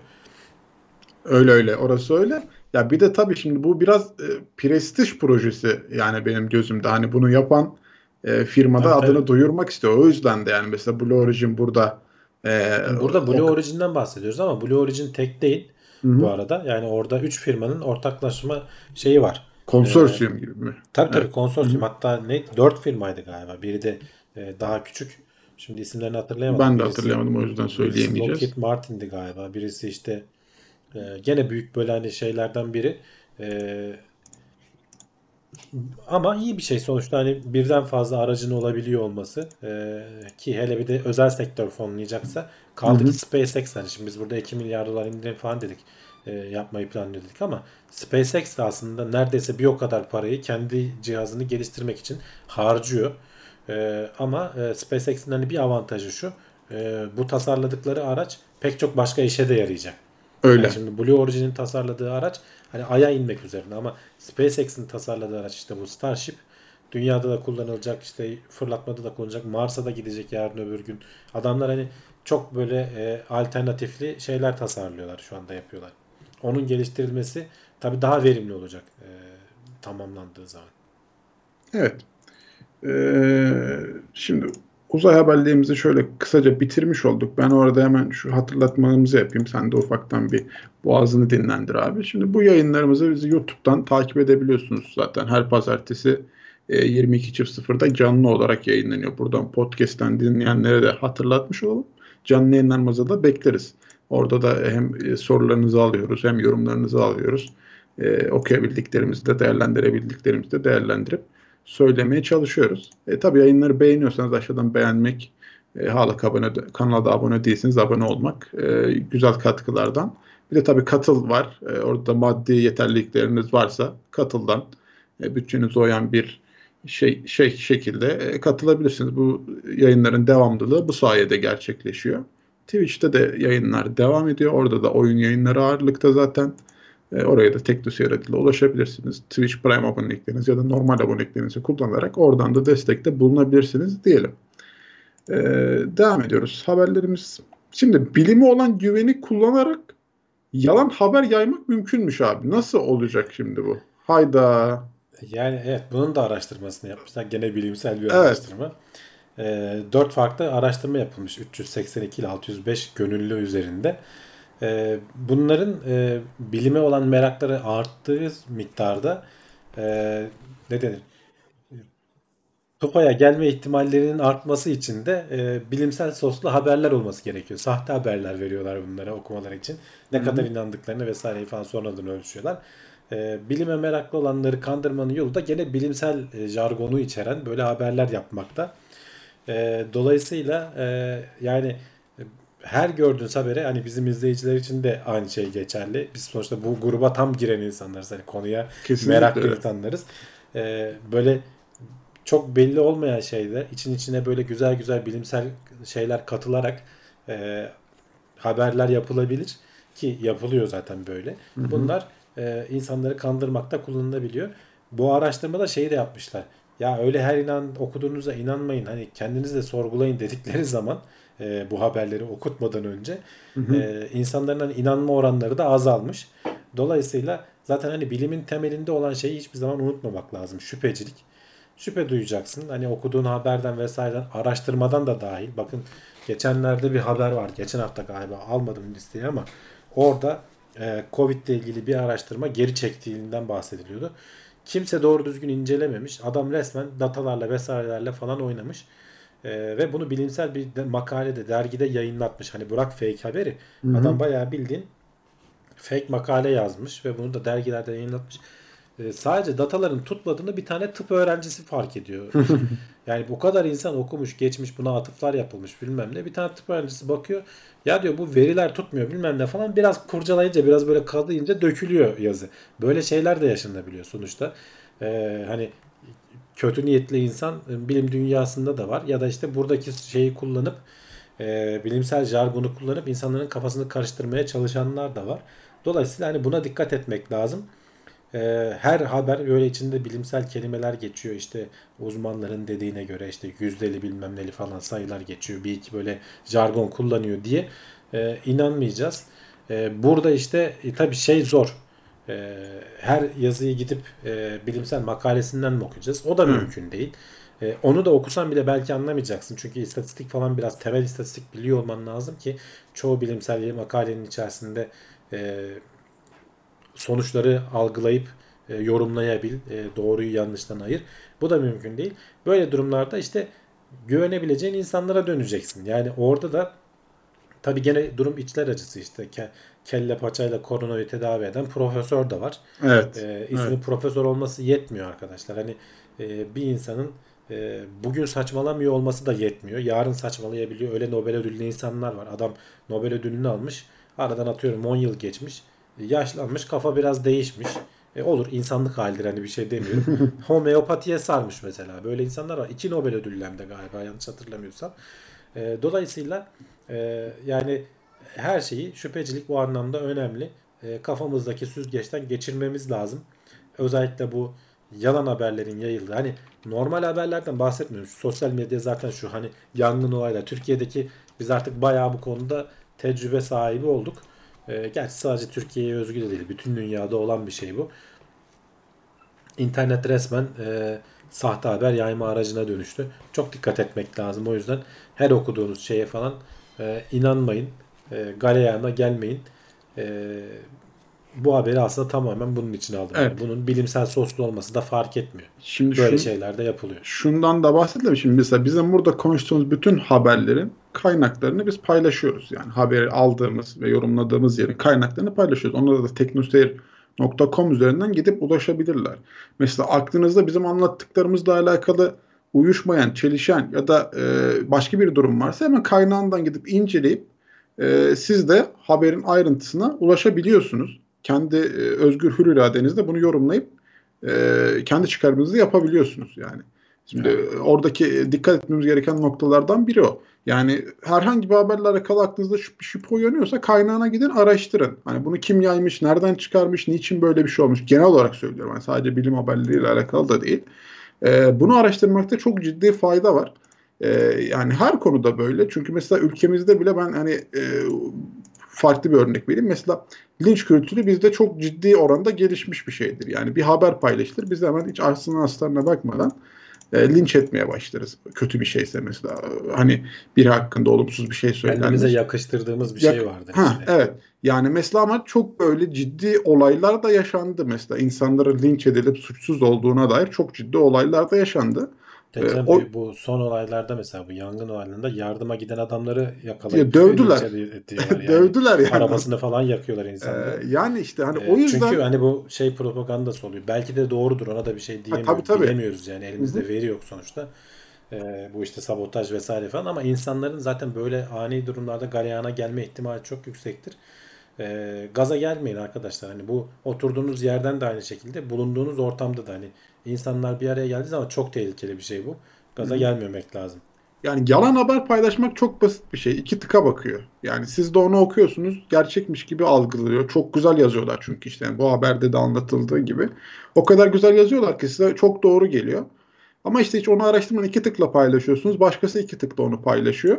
Öyle öyle orası öyle. Ya bir de tabii şimdi bu biraz e, prestij projesi yani benim gözümde. Hani bunu yapan e, firmada tabii, adını tabii. duyurmak istiyor. O yüzden de yani mesela Blue Origin burada e, burada Blue o... Origin'den bahsediyoruz ama Blue Origin tek değil Hı-hı. bu arada. Yani orada 3 firmanın ortaklaşma şeyi var. Konsorsiyum ee, gibi mi? Tabii tabii evet. konsorsiyum. Hı-hı. Hatta ne 4 firmaydı galiba. Biri de e, daha küçük. Şimdi isimlerini hatırlayamadım. Ben de birisi, hatırlayamadım o yüzden söyleyemeyeceğiz. Lockheed Martin'di galiba. Birisi işte e, gene büyük böyle hani şeylerden biri. E, ama iyi bir şey sonuçta hani birden fazla aracın olabiliyor olması e, ki hele bir de özel sektör fonlayacaksa kaldı ki SpaceX hani şimdi biz burada 2 milyar dolar indirim falan dedik e, yapmayı planlıyorduk ama SpaceX de aslında neredeyse bir o kadar parayı kendi cihazını geliştirmek için harcıyor. E, ama e, SpaceX'in hani bir avantajı şu e, bu tasarladıkları araç pek çok başka işe de yarayacak. Öyle. Yani şimdi Blue Origin'in tasarladığı araç hani Ay'a inmek üzerine ama SpaceX'in tasarladığı araç işte bu Starship dünyada da kullanılacak işte fırlatmada da kullanılacak Mars'a da gidecek yarın öbür gün. Adamlar hani çok böyle e, alternatifli şeyler tasarlıyorlar şu anda yapıyorlar. Onun geliştirilmesi tabii daha verimli olacak e, tamamlandığı zaman. Evet. Ee, şimdi uzay haberlerimizi şöyle kısaca bitirmiş olduk. Ben orada hemen şu hatırlatmamızı yapayım. Sen de ufaktan bir boğazını dinlendir abi. Şimdi bu yayınlarımızı bizi YouTube'dan takip edebiliyorsunuz zaten. Her pazartesi e, 22.00'da canlı olarak yayınlanıyor. Buradan podcast'ten dinleyenlere de hatırlatmış olalım. Canlı yayınlarımızda da bekleriz. Orada da hem e, sorularınızı alıyoruz hem yorumlarınızı alıyoruz. E, okuyabildiklerimizi de değerlendirebildiklerimizi de değerlendirip söylemeye çalışıyoruz. E, tabii yayınları beğeniyorsanız aşağıdan beğenmek, e, hala abone, kanala da abone değilseniz abone olmak e, güzel katkılardan. Bir de tabii katıl var. E, orada maddi yeterlilikleriniz varsa katıldan e, bütçenize uyan bir şey, şey şekilde e, katılabilirsiniz. Bu yayınların devamlılığı bu sayede gerçekleşiyor. Twitch'te de yayınlar devam ediyor. Orada da oyun yayınları ağırlıkta zaten. E, oraya da Teknoseyir adıyla ulaşabilirsiniz. Twitch Prime aboneliklerinizi ya da normal aboneliklerinizi kullanarak oradan da destekte bulunabilirsiniz diyelim. E, devam ediyoruz. Haberlerimiz. Şimdi bilimi olan güveni kullanarak yalan haber yaymak mümkünmüş abi. Nasıl olacak şimdi bu? Hayda. Yani evet bunun da araştırmasını yapmışlar. Gene bilimsel bir evet. araştırma. E, 4 farklı araştırma yapılmış. 382 ile 605 gönüllü üzerinde. E, bunların e, bilime olan merakları arttığı miktarda e, ne denir? Topaya gelme ihtimallerinin artması için de e, bilimsel soslu haberler olması gerekiyor. Sahte haberler veriyorlar bunlara okumalar için. Ne Hı-hı. kadar inandıklarını vesaireyi falan sonradan ölçüyorlar. E, bilime meraklı olanları kandırmanın yolu da gene bilimsel e, jargonu içeren böyle haberler yapmakta. E, dolayısıyla e, yani her gördüğünüz habere hani bizim izleyiciler için de aynı şey geçerli. Biz sonuçta bu gruba tam giren insanlarız. Hani konuya Kesinlikle. meraklı insanlarız. Ee, böyle çok belli olmayan şeyler için içine böyle güzel güzel bilimsel şeyler katılarak e, haberler yapılabilir ki yapılıyor zaten böyle. Bunlar e, insanları kandırmakta kullanılabiliyor. Bu araştırmada şeyi de yapmışlar. Ya öyle her inan okuduğunuza inanmayın. Hani kendiniz de sorgulayın dedikleri zaman e, bu haberleri okutmadan önce hı hı. E, insanların hani inanma oranları da azalmış. Dolayısıyla zaten hani bilimin temelinde olan şeyi hiçbir zaman unutmamak lazım. Şüphecilik. Şüphe duyacaksın. Hani okuduğun haberden vesaireden araştırmadan da dahil. Bakın geçenlerde bir haber var. Geçen hafta galiba almadım listeyi ama orada e, Covid ile ilgili bir araştırma geri çektiğinden bahsediliyordu. Kimse doğru düzgün incelememiş. Adam resmen datalarla vesairelerle falan oynamış. Ee, ve bunu bilimsel bir de, makalede, dergide yayınlatmış. Hani bırak fake haberi. Hı-hı. Adam bayağı bildiğin fake makale yazmış ve bunu da dergilerde yayınlatmış. Ee, sadece dataların tutmadığını bir tane tıp öğrencisi fark ediyor. yani bu kadar insan okumuş, geçmiş, buna atıflar yapılmış bilmem ne. Bir tane tıp öğrencisi bakıyor. Ya diyor bu veriler tutmuyor bilmem ne falan. Biraz kurcalayınca, biraz böyle kadıyınca dökülüyor yazı. Böyle şeyler de yaşanabiliyor sonuçta. Ee, hani kötü niyetli insan e, bilim dünyasında da var. Ya da işte buradaki şeyi kullanıp e, bilimsel jargonu kullanıp insanların kafasını karıştırmaya çalışanlar da var. Dolayısıyla hani buna dikkat etmek lazım. E, her haber böyle içinde bilimsel kelimeler geçiyor. İşte uzmanların dediğine göre işte yüzdeli bilmem neli falan sayılar geçiyor. Bir iki böyle jargon kullanıyor diye e, inanmayacağız. E, burada işte e, tabii şey zor e, her yazıyı gidip e, bilimsel makalesinden mi okuyacağız? O da Hı. mümkün değil. E, onu da okusan bile belki anlamayacaksın. Çünkü istatistik falan biraz temel istatistik biliyor olman lazım ki çoğu bilimsel makalenin içerisinde e, sonuçları algılayıp e, yorumlayabil, e, doğruyu yanlıştan ayır. Bu da mümkün değil. Böyle durumlarda işte güvenebileceğin insanlara döneceksin. Yani orada da tabi gene durum içler acısı işte kelle paçayla koronayı tedavi eden profesör de var. Evet. E, ismi evet. profesör olması yetmiyor arkadaşlar. Hani e, bir insanın e, bugün saçmalamıyor olması da yetmiyor. Yarın saçmalayabiliyor. Öyle Nobel ödüllü insanlar var. Adam Nobel ödülünü almış. Aradan atıyorum 10 yıl geçmiş. E, yaşlanmış. Kafa biraz değişmiş. E, olur insanlık halidir hani bir şey demiyorum. Homeopatiye sarmış mesela. Böyle insanlar var. İki Nobel ödüllerinde galiba yanlış hatırlamıyorsam. E, dolayısıyla e, yani her şeyi şüphecilik bu anlamda önemli. E, kafamızdaki süzgeçten geçirmemiz lazım. Özellikle bu yalan haberlerin yayıldığı hani normal haberlerden bahsetmiyorum. Sosyal medya zaten şu hani yangın olaylar. Türkiye'deki biz artık bayağı bu konuda tecrübe sahibi olduk. E, gerçi sadece Türkiye'ye özgü de değil. Bütün dünyada olan bir şey bu. İnternet resmen e, sahte haber yayma aracına dönüştü. Çok dikkat etmek lazım. O yüzden her okuduğunuz şeye falan e, inanmayın. E, galeyana gelmeyin. E, bu haberi aslında tamamen bunun için aldım. Evet. Yani bunun bilimsel soslu olması da fark etmiyor. Şimdi Böyle şu, şeyler de yapılıyor. şundan da bahsedelim. Şimdi mesela bizim burada konuştuğumuz bütün haberlerin kaynaklarını biz paylaşıyoruz. Yani haberi aldığımız ve yorumladığımız yerin kaynaklarını paylaşıyoruz. Onlara da teknoseyir.com üzerinden gidip ulaşabilirler. Mesela aklınızda bizim anlattıklarımızla alakalı uyuşmayan, çelişen ya da e, başka bir durum varsa hemen kaynağından gidip inceleyip e, siz de haberin ayrıntısına ulaşabiliyorsunuz. Kendi e, özgür hür iradenizle bunu yorumlayıp e, kendi çıkarımınızı yapabiliyorsunuz yani. Şimdi Evet. oradaki dikkat etmemiz gereken noktalardan biri o. Yani herhangi bir haberle alakalı aklınızda şüp- şüphe uyanıyorsa kaynağına gidin araştırın. Hani bunu kim yaymış, nereden çıkarmış, niçin böyle bir şey olmuş. Genel olarak söylüyorum. Yani sadece bilim haberleriyle alakalı da değil. Ee, bunu araştırmakta çok ciddi fayda var. Ee, yani her konuda böyle. Çünkü mesela ülkemizde bile ben hani e, farklı bir örnek vereyim. Mesela linç kültürü bizde çok ciddi oranda gelişmiş bir şeydir. Yani bir haber paylaşılır. Biz hemen hiç aslına astarına bakmadan e, linç etmeye başlarız. Kötü bir şeyse mesela. Hani biri hakkında olumsuz bir şey söylenmiş. Kendimize yakıştırdığımız bir Yak- şey vardır. Ha, işte. evet. Yani mesela ama çok böyle ciddi olaylar da yaşandı mesela. İnsanların linç edilip suçsuz olduğuna dair çok ciddi olaylar da yaşandı. Ee, o- bu, son olaylarda mesela bu yangın olaylarında yardıma giden adamları yakalayıp Ya dövdüler. yani. Dövdüler yani. Arabasını falan yakıyorlar insanları. Ee, yani işte hani Ee, o yüzden Çünkü hani bu şey propagandası oluyor. Belki de doğrudur ona da bir şey diyemiyoruz. tabii, tabii. Bilemiyoruz yani elimizde veri yok sonuçta. Ee, bu işte sabotaj vesaire falan ama insanların zaten böyle ani durumlarda galeyana gelme ihtimali çok yüksektir. Ee, gaza gelmeyin arkadaşlar. Hani bu oturduğunuz yerden de aynı şekilde bulunduğunuz ortamda da hani insanlar bir araya geldiği zaman çok tehlikeli bir şey bu. Gaza gelmemek lazım. yani yalan haber paylaşmak çok basit bir şey. İki tıka bakıyor. Yani siz de onu okuyorsunuz. Gerçekmiş gibi algılıyor. Çok güzel yazıyorlar çünkü işte yani bu haberde de anlatıldığı gibi. O kadar güzel yazıyorlar ki size çok doğru geliyor. Ama işte hiç onu araştırmadan iki tıkla paylaşıyorsunuz. Başkası iki tıkla onu paylaşıyor.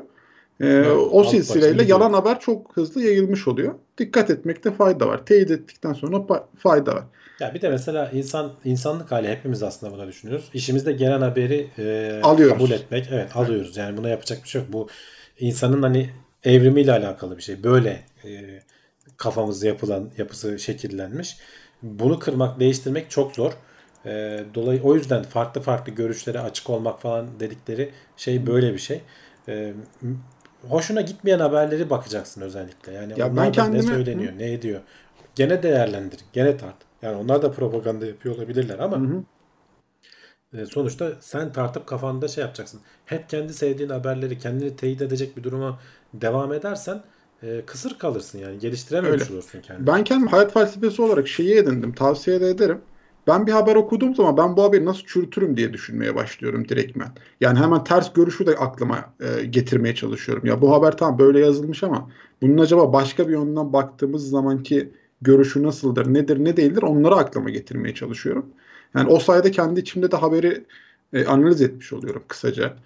Ee, Evet, o silsileyle yalan haber çok hızlı yayılmış oluyor. Dikkat etmekte fayda var. Teyit ettikten sonra fayda var. Ya bir de mesela insan insanlık hali hepimiz aslında buna düşünüyoruz. İşimizde gelen haberi e, Alıyoruz. kabul etmek. Evet alıyoruz. Yani buna yapacak bir şey yok. Bu insanın hani evrimiyle alakalı bir şey. Böyle e, kafamızda yapılan yapısı şekillenmiş. Bunu kırmak, değiştirmek çok zor. E, dolayı o yüzden farklı farklı görüşlere açık olmak falan dedikleri şey böyle bir şey. E, hoşuna gitmeyen haberleri bakacaksın özellikle. Yani Ya ben da ne kendime- söyleniyor, ne ediyor. Gene değerlendir, gene tart. Yani onlar da propaganda yapıyor olabilirler ama e, sonuçta sen tartıp kafanda şey yapacaksın. Hep kendi sevdiğin haberleri kendini teyit edecek bir duruma devam edersen e, kısır kalırsın yani geliştirememiş Öyle. olursun kendini. Ben kendim hayat felsefesi olarak şeyi edindim. Tavsiye de ederim. Ben bir haber okuduğum zaman ben bu haberi nasıl çürütürüm diye düşünmeye başlıyorum direktmen. Yani hemen ters görüşü de aklıma e, getirmeye çalışıyorum. Ya bu haber tamam böyle yazılmış ama bunun acaba başka bir yönden baktığımız zamanki görüşü nasıldır, nedir, ne değildir onları aklıma getirmeye çalışıyorum. Yani o sayede kendi içimde de haberi e, analiz etmiş oluyorum kısaca.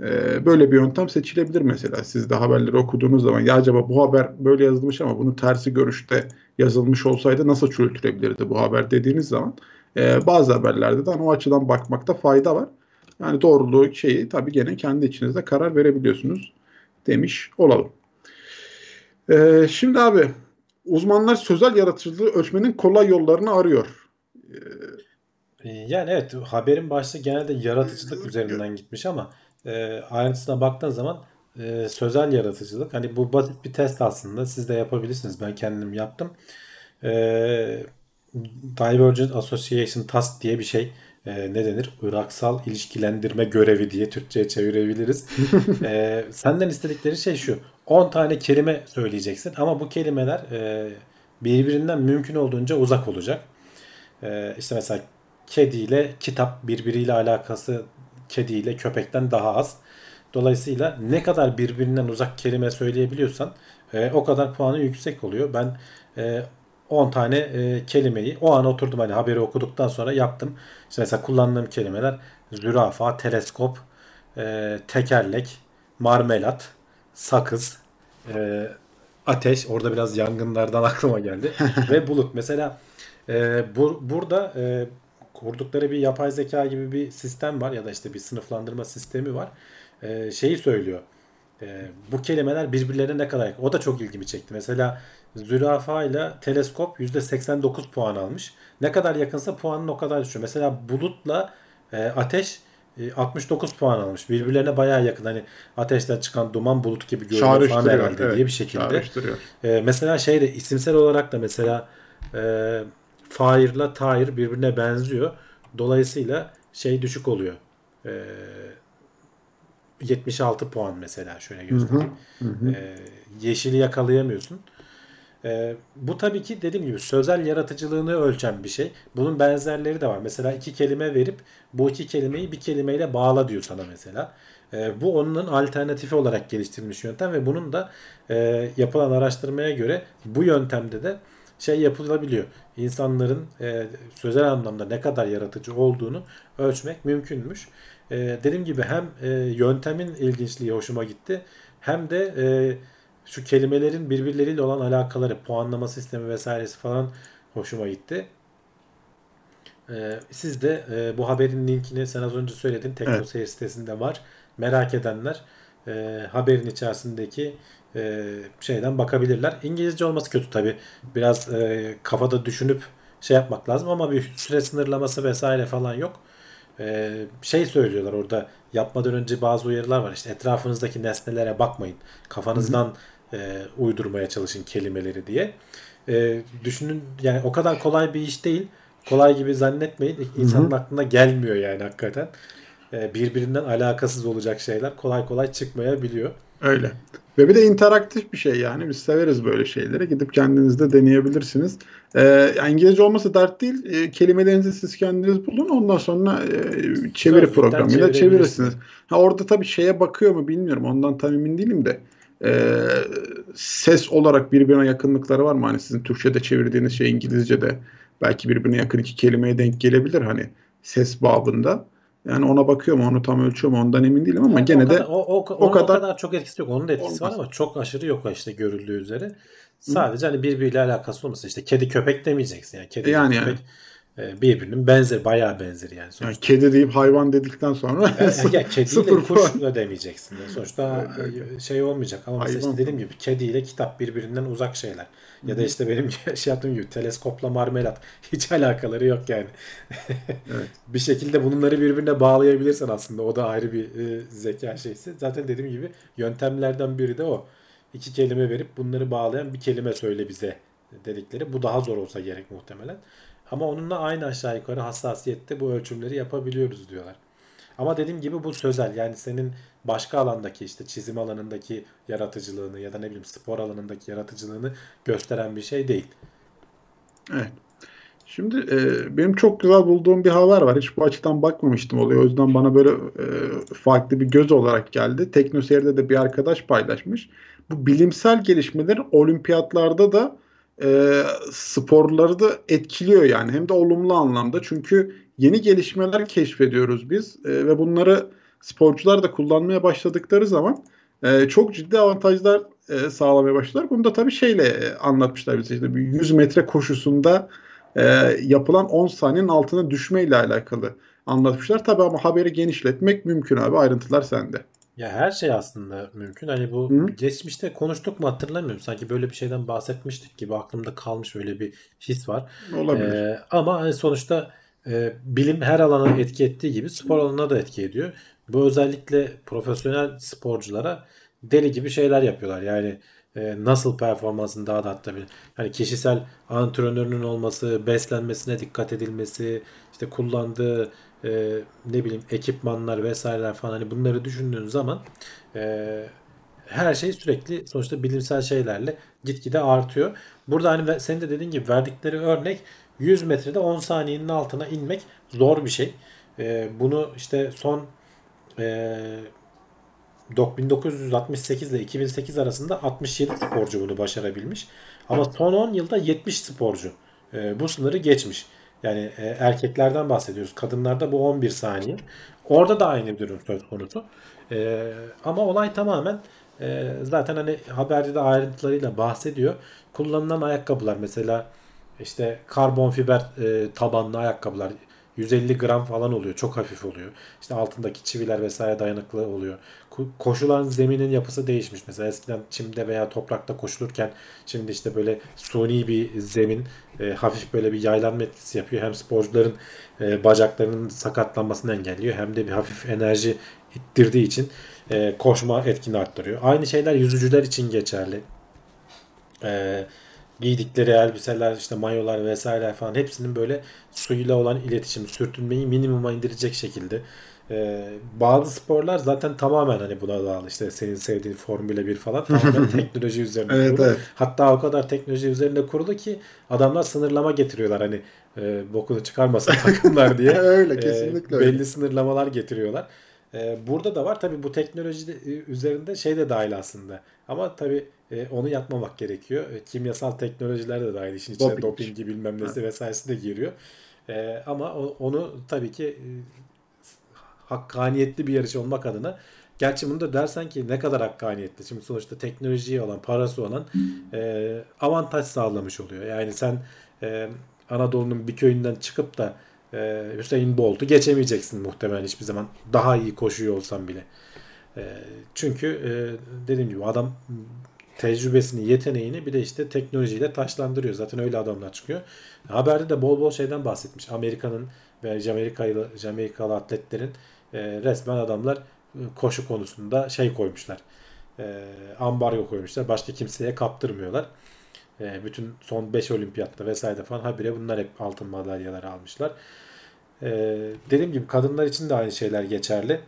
E, böyle bir yöntem seçilebilir mesela. Siz de haberleri okuduğunuz zaman ya acaba bu haber böyle yazılmış ama bunun tersi görüşte yazılmış olsaydı nasıl çürütülebilirdi bu haber dediğiniz zaman e, bazı haberlerde de hani o açıdan bakmakta fayda var. Yani doğruluğu şeyi tabii gene kendi içinizde karar verebiliyorsunuz demiş olalım. E, şimdi abi uzmanlar sözel yaratıcılığı ölçmenin kolay yollarını arıyor. E, Yani evet haberin başta genelde yaratıcılık üzerinden gitmiş ama e, ayrıntısına baktığın zaman e, sözel yaratıcılık hani bu basit bir test aslında siz de yapabilirsiniz ben kendim yaptım. E, Divergent Association Task diye bir şey e, ne denir? Iraksal ilişkilendirme görevi diye Türkçe'ye çevirebiliriz. e, senden istedikleri şey şu. 10 tane kelime söyleyeceksin ama bu kelimeler e, birbirinden mümkün olduğunca uzak olacak. E, işte mesela kediyle kitap birbiriyle alakası kediyle köpekten daha az. Dolayısıyla ne kadar birbirinden uzak kelime söyleyebiliyorsan e, o kadar puanı yüksek oluyor. Ben e, 10 tane e, kelimeyi o an oturdum hani haberi okuduktan sonra yaptım. İşte mesela kullandığım kelimeler zürafa, teleskop, e, tekerlek, marmelat, sakız, e, ateş. Orada biraz yangınlardan aklıma geldi. Ve bulut. Mesela e, bu, burada e, kurdukları bir yapay zeka gibi bir sistem var ya da işte bir sınıflandırma sistemi var. E, şeyi söylüyor. E, bu kelimeler birbirlerine ne kadar. O da çok ilgimi çekti. Mesela zürafa ile teleskop %89 puan almış. Ne kadar yakınsa puanın o kadar düşüyor. Mesela bulutla e, ateş 69 puan almış. Birbirlerine bayağı yakın. Hani ateşten çıkan duman bulut gibi görünüyor falan herhalde evet. diye bir şekilde. Çağrıştırıyor. E, mesela şeyde isimsel olarak da mesela e, Fire'la Tire birbirine benziyor. Dolayısıyla şey düşük oluyor. E, 76 puan mesela şöyle göstereyim. E, yeşili yakalayamıyorsun. E, bu tabii ki dediğim gibi sözel yaratıcılığını ölçen bir şey. Bunun benzerleri de var. Mesela iki kelime verip bu iki kelimeyi bir kelimeyle bağla diyor sana mesela. E, bu onun alternatifi olarak geliştirilmiş yöntem ve bunun da e, yapılan araştırmaya göre bu yöntemde de şey yapılabiliyor. İnsanların e, sözel anlamda ne kadar yaratıcı olduğunu ölçmek mümkünmüş. E, dediğim gibi hem e, yöntemin ilginçliği hoşuma gitti hem de e, şu kelimelerin birbirleriyle olan alakaları, puanlama sistemi vesairesi falan hoşuma gitti. E, siz de e, bu haberin linkini sen az önce söyledin. TeknoSeyir sitesinde var. Merak edenler e, haberin içerisindeki e, şeyden bakabilirler. İngilizce olması kötü tabi. Biraz e, kafada düşünüp şey yapmak lazım ama bir süre sınırlaması vesaire falan yok. E, şey söylüyorlar orada yapmadan önce bazı uyarılar var. İşte etrafınızdaki nesnelere bakmayın. Kafanızdan e, uydurmaya çalışın kelimeleri diye. E, düşünün yani o kadar kolay bir iş değil. Kolay gibi zannetmeyin. İnsanın aklına gelmiyor yani hakikaten. E, birbirinden alakasız olacak şeyler kolay kolay çıkmayabiliyor. Öyle. Ve bir de interaktif bir şey yani. Biz severiz böyle şeyleri. Gidip kendiniz de deneyebilirsiniz. Ee, İngilizce olması dert değil. Ee, kelimelerinizi siz kendiniz bulun. Ondan sonra e, çeviri programıyla çevirirsiniz. Ha, orada tabii şeye bakıyor mu bilmiyorum. Ondan tam emin değilim de. Ee, ses olarak birbirine yakınlıkları var mı? Hani sizin Türkçe'de çevirdiğiniz şey İngilizce'de belki birbirine yakın iki kelimeye denk gelebilir. Hani ses babında. Yani ona bakıyor mu? Onu tam ölçüyor mu? Ondan emin değilim ama Yani gene o de kadar, o, o, onun o kadar- kadar, çok etkisi yok. Onun da etkisi Olmaz. var ama çok aşırı yok işte görüldüğü üzere. Sadece hani birbiriyle alakası olmasın. İşte kedi köpek demeyeceksin yani. Kedi Yani köpek e, birbirinin benzer, bayağı benzer yani. yani Sonuçta. kedi deyip hayvan dedikten sonra E, ya kediyle kuş puan. da demeyeceksin. Yani sonuçta e, şey olmayacak. Ama mesela işte dediğim gibi kediyle kitap birbirinden uzak şeyler. Ya da işte benim şey yaptığım gibi teleskopla marmelat hiç alakaları yok yani. Evet. bir şekilde bunları birbirine bağlayabilirsen aslında o da ayrı bir e, zeka şeysi. Zaten dediğim gibi yöntemlerden biri de o. İki kelime verip bunları bağlayan bir kelime söyle bize dedikleri. Bu daha zor olsa gerek muhtemelen. Ama onunla aynı aşağı yukarı hassasiyette bu ölçümleri yapabiliyoruz diyorlar. Ama dediğim gibi bu sözel. Yani senin başka alandaki işte çizim alanındaki yaratıcılığını ya da ne bileyim spor alanındaki yaratıcılığını gösteren bir şey değil. Evet. Şimdi e, benim çok güzel bulduğum bir haber var. Hiç bu açıdan bakmamıştım olaya. O yüzden bana böyle e, farklı bir göz olarak geldi. Teknoseyir'de de bir arkadaş paylaşmış. Bu bilimsel gelişmelerin olimpiyatlarda da e, sporları da etkiliyor yani. Hem de olumlu anlamda. Çünkü yeni gelişmeler keşfediyoruz biz e, ve bunları sporcular da kullanmaya başladıkları zaman e, çok ciddi avantajlar e, sağlamaya başladılar. Bunu da tabii şeyle e, anlatmışlar bize. İşte bir 100 metre koşusunda e, yapılan 10 saniyenin altına düşmeyle alakalı anlatmışlar. Tabii ama haberi genişletmek mümkün abi. Ayrıntılar sende. Ya her şey aslında mümkün. Hani bu Hı. geçmişte konuştuk mu hatırlamıyorum. Sanki böyle bir şeyden bahsetmiştik gibi aklımda kalmış öyle bir his var. Olabilir. Ee, ama hani sonuçta e, bilim her alana etki ettiği gibi spor alanına da etki ediyor. Bu özellikle profesyonel sporculara deli gibi şeyler yapıyorlar. Yani e, nasıl performansını daha da arttırabilir. Hani kişisel antrenörünün olması, beslenmesine dikkat edilmesi, işte kullandığı e, ne bileyim ekipmanlar vesaireler falan hani bunları düşündüğün zaman e, her şey sürekli sonuçta bilimsel şeylerle gitgide artıyor. Burada hani senin de dediğin gibi verdikleri örnek 100 metrede 10 saniyenin altına inmek zor bir şey. E, bunu işte son e, 1968 ile 2008 arasında 67 sporcu bunu başarabilmiş. Ama son 10 yılda 70 sporcu e, bu sınırı geçmiş. Yani e, erkeklerden bahsediyoruz. Kadınlarda bu 11 saniye. Orada da aynı bir durum söz konusu. E, ama olay tamamen e, zaten hani haberde de ayrıntılarıyla bahsediyor. Kullanılan ayakkabılar mesela işte karbon fiber e, tabanlı ayakkabılar 150 gram falan oluyor. Çok hafif oluyor. İşte altındaki çiviler vesaire dayanıklı oluyor. Koşulan zeminin yapısı değişmiş. Mesela eskiden çimde veya toprakta koşulurken şimdi işte böyle suni bir zemin e, hafif böyle bir yaylanma etkisi yapıyor. Hem sporcuların e, bacaklarının sakatlanmasını engelliyor hem de bir hafif enerji ittirdiği için e, koşma etkini arttırıyor. Aynı şeyler yüzücüler için geçerli. Eee giydikleri elbiseler, işte mayolar vesaire falan hepsinin böyle suyla olan iletişim, sürtünmeyi minimuma indirecek şekilde. Ee, bazı sporlar zaten tamamen hani buna bağlı. İşte senin sevdiğin Formula 1 falan tamamen teknoloji üzerine evet, kurulu. Evet. Hatta o kadar teknoloji üzerinde kurulu ki adamlar sınırlama getiriyorlar hani e, bokunu çıkarmasın takımlar diye. öyle kesinlikle e, öyle. Belli sınırlamalar getiriyorlar. E, burada da var tabi bu teknoloji üzerinde şey de dahil aslında. Ama tabi e, onu yapmamak gerekiyor. E, kimyasal teknolojiler de dahil işin içine doping. dopingi bilmem nesi ha. vesairesi de giriyor. E, ama o, onu tabii ki e, hakkaniyetli bir yarış olmak adına Gerçi bunu da dersen ki ne kadar hakkaniyetli. Şimdi sonuçta teknolojiye olan, parası olan e, avantaj sağlamış oluyor. Yani sen e, Anadolu'nun bir köyünden çıkıp da e, Hüseyin Bolt'u geçemeyeceksin muhtemelen hiçbir zaman. Daha iyi koşuyor olsan bile. E, çünkü e, dediğim gibi adam tecrübesini, yeteneğini bir de işte teknolojiyle taşlandırıyor. Zaten öyle adamlar çıkıyor. Haberde de bol bol şeyden bahsetmiş. Amerika'nın ve Jamaikalı, Jamaikalı atletlerin e, resmen adamlar e, koşu konusunda şey koymuşlar. E, ambargo koymuşlar. Başka kimseye kaptırmıyorlar. E, bütün son 5 olimpiyatta vesaire falan habire bunlar hep altın madalyalar almışlar. E, dediğim gibi kadınlar için de aynı şeyler geçerli.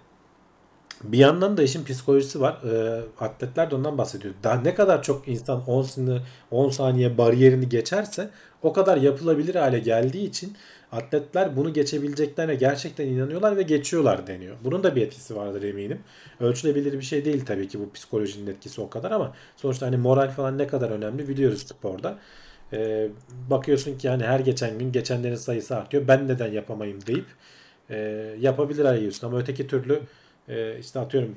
Bir yandan da işin psikolojisi var. E, atletler de ondan bahsediyor. Daha ne kadar çok insan 10 saniye, 10 saniye bariyerini geçerse o kadar yapılabilir hale geldiği için atletler bunu geçebileceklerine gerçekten inanıyorlar ve geçiyorlar deniyor. Bunun da bir etkisi vardır eminim. Ölçülebilir bir şey değil tabii ki bu psikolojinin etkisi o kadar ama sonuçta hani moral falan ne kadar önemli biliyoruz sporda. Ee, bakıyorsun ki hani her geçen gün geçenlerin sayısı artıyor. Ben neden yapamayayım deyip e, yapabilir arıyorsun ama öteki türlü e, işte atıyorum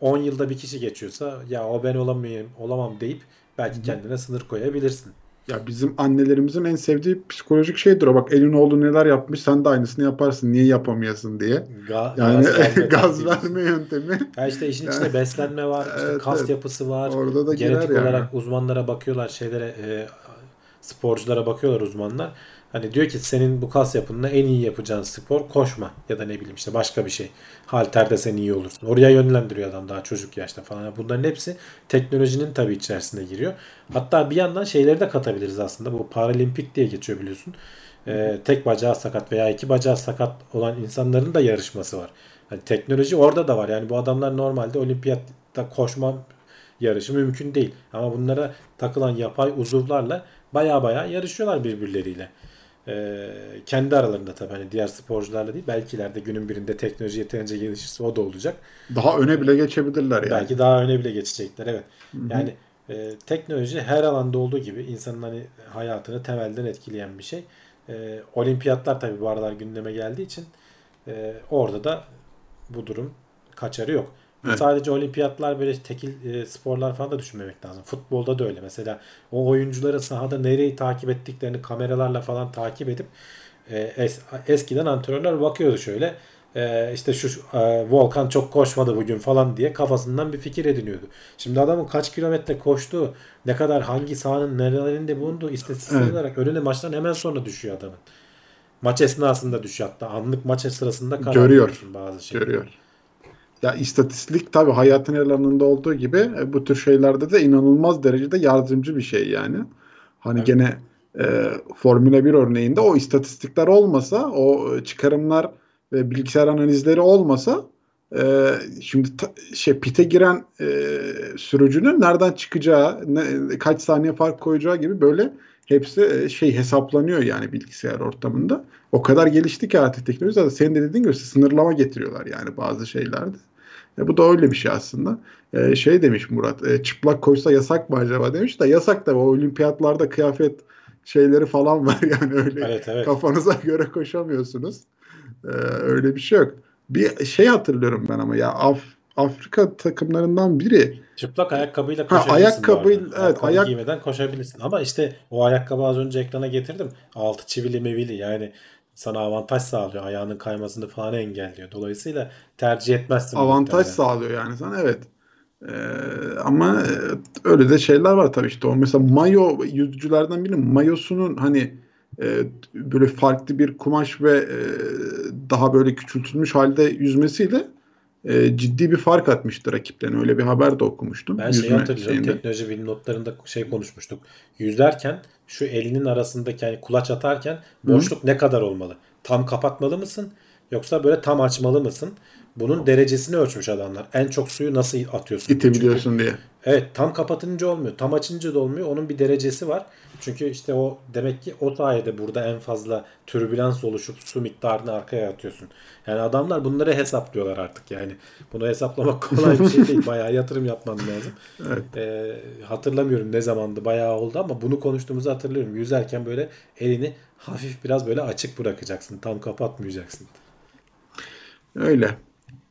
10 yılda bir kişi geçiyorsa ya o ben olamayayım, olamam deyip belki kendine sınır koyabilirsin. Ya bizim annelerimizin en sevdiği psikolojik şeydir o. Bak elin oğlu neler yapmış sen de aynısını yaparsın. Niye yapamayasın diye. Ga yani gaz verme, gaz verme yöntemi. Ya işte işin içinde yani, beslenme var, işte evet, kas evet. yapısı var. Orada da Genetik yani. olarak uzmanlara bakıyorlar, şeylere e, sporculara bakıyorlar uzmanlar. Hani diyor ki senin bu kas yapınla en iyi yapacağın spor koşma ya da ne bileyim işte başka bir şey. Halterde sen iyi olursun. Oraya yönlendiriyor adam daha çocuk yaşta falan. Bunların hepsi teknolojinin tabii içerisinde giriyor. Hatta bir yandan şeyleri de katabiliriz aslında. Bu paralimpik diye geçiyor biliyorsun. Ee, tek bacağı sakat veya iki bacağı sakat olan insanların da yarışması var. Hani teknoloji orada da var. Yani bu adamlar normalde olimpiyatta koşma yarışı mümkün değil. Ama bunlara takılan yapay uzuvlarla baya baya yarışıyorlar birbirleriyle. Ee, kendi aralarında tabii hani diğer sporcularla değil. Belki ileride günün birinde teknoloji yeterince gelişirse o da olacak. Daha öne bile geçebilirler yani. Belki daha öne bile geçecekler evet. Hı-hı. Yani e, teknoloji her alanda olduğu gibi insanın hani hayatını temelden etkileyen bir şey. E, olimpiyatlar tabii bu aralar gündeme geldiği için e, orada da bu durum kaçarı yok. Evet. Sadece olimpiyatlar böyle tekil e, sporlar falan da düşünmemek lazım. Futbolda da öyle. Mesela o oyuncuların sahada nereyi takip ettiklerini kameralarla falan takip edip e, es, eskiden antrenörler bakıyordu şöyle. E, işte şu e, Volkan çok koşmadı bugün falan diye kafasından bir fikir ediniyordu. Şimdi adamın kaç kilometre koştuğu, ne kadar hangi sahanın nerelerinde bulunduğu istatistik evet. olarak önüne maçtan hemen sonra düşüyor adamın. Maç esnasında düşüyor hatta. Anlık maç sırasında karar Görüyor. bazı şeyleri. Görüyor. Ya istatistik tabi hayatın her alanında olduğu gibi e, bu tür şeylerde de inanılmaz derecede yardımcı bir şey yani. Hani evet. gene e, Formula 1 örneğinde o istatistikler olmasa, o çıkarımlar ve bilgisayar analizleri olmasa e, şimdi ta, şey pite giren e, sürücünün nereden çıkacağı, ne, kaç saniye fark koyacağı gibi böyle hepsi e, şey hesaplanıyor yani bilgisayar ortamında. O kadar gelişti ki artık teknoloji zaten senin de dediğin gibi sınırlama getiriyorlar yani bazı şeylerde. E, bu da öyle bir şey aslında. E, şey demiş Murat, e, çıplak koysa yasak mı acaba demiş de yasak da o olimpiyatlarda kıyafet şeyleri falan var yani öyle evet, evet. kafanıza göre koşamıyorsunuz. E, öyle bir şey yok. Bir şey hatırlıyorum ben ama ya Af Afrika takımlarından biri çıplak ayakkabıyla koşabilirsin. Ha, ayakkabıyla evet ayakkabı ayak giymeden koşabilirsin. Ama işte o ayakkabı az önce ekrana getirdim. Altı çivili mevili yani sana avantaj sağlıyor. Ayağının kaymasını falan engelliyor. Dolayısıyla tercih etmezsin. Avantaj sağlıyor yani sana evet. Ee, ama öyle de şeyler var tabii işte mesela mayo yüzücülerden birinin mayosunun hani e, böyle farklı bir kumaş ve e, daha böyle küçültülmüş halde yüzmesiyle e, ciddi bir fark atmıştı rakiplerine. Öyle bir haber de okumuştum. Ben şeyi hatırlıyorum. Şeyinde. Teknoloji bilim notlarında şey konuşmuştuk. Yüzerken şu elinin arasındaki yani kulaç atarken boşluk Hı. ne kadar olmalı? Tam kapatmalı mısın? Yoksa böyle tam açmalı mısın? Bunun derecesini ölçmüş adamlar. En çok suyu nasıl atıyorsun? İtebiliyorsun diye. Evet tam kapatınca olmuyor. Tam açınca da olmuyor. Onun bir derecesi var. Çünkü işte o demek ki o sayede burada en fazla türbülans oluşup su miktarını arkaya atıyorsun. Yani adamlar bunları hesaplıyorlar artık yani. Bunu hesaplamak kolay bir şey değil. Bayağı yatırım yapman lazım. Evet. Ee, hatırlamıyorum ne zamandı bayağı oldu ama bunu konuştuğumuzu hatırlıyorum. Yüzerken böyle elini hafif biraz böyle açık bırakacaksın. Tam kapatmayacaksın. Öyle.